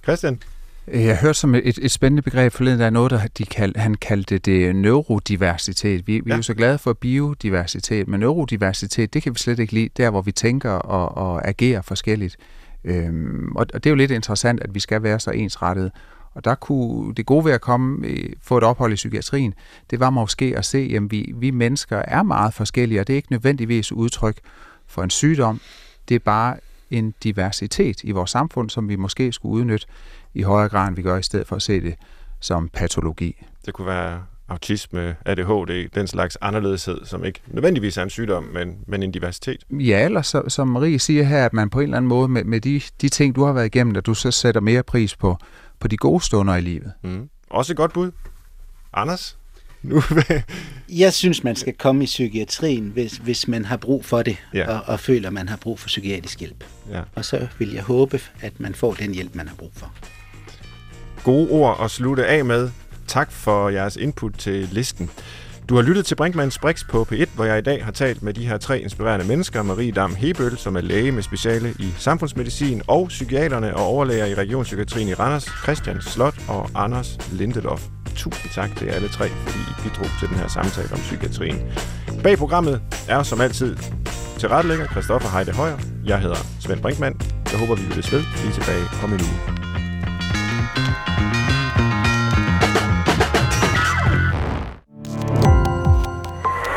Christian? Jeg hørte som et, et spændende begreb forleden, der er noget, der de kald, han kaldte det neurodiversitet. Vi, vi ja. er jo så glade for biodiversitet, men neurodiversitet, det kan vi slet ikke lide, der hvor vi tænker og, og agerer forskelligt. Øhm, og, og det er jo lidt interessant, at vi skal være så ensrettet. Og der kunne det gode ved at komme, øh, få et ophold i psykiatrien, det var måske at se, at vi, vi mennesker er meget forskellige, og det er ikke nødvendigvis udtryk for en sygdom. Det er bare en diversitet i vores samfund, som vi måske skulle udnytte i højere grad, end vi gør, i stedet for at se det som patologi. Det kunne være autisme, ADHD, den slags anderledeshed, som ikke nødvendigvis er en sygdom, men, men en diversitet. Ja, eller så, som Marie siger her, at man på en eller anden måde med, med de, de ting, du har været igennem, at du så sætter mere pris på, på de gode stunder i livet. Mm. Også et godt bud. Anders? Nu jeg synes, man skal komme i psykiatrien, hvis, hvis man har brug for det, ja. og, og føler, man har brug for psykiatrisk hjælp. Ja. Og så vil jeg håbe, at man får den hjælp, man har brug for. Gode ord at slutte af med. Tak for jeres input til listen. Du har lyttet til Brinkmanns Brix på P1, hvor jeg i dag har talt med de her tre inspirerende mennesker. Marie Dam Hebøl, som er læge med speciale i samfundsmedicin, og psykiaterne og overlæger i Regionspsykiatrien i Randers, Christian Slot og Anders Lindelof. Tusind tak til alle tre, fordi I bidrog til den her samtale om psykiatrien. Bag programmet er som altid tilrettelægger Christoffer Heide Højer. Jeg hedder Svend Brinkmann. Jeg håber, vi vil ved. Vi er tilbage om en uge.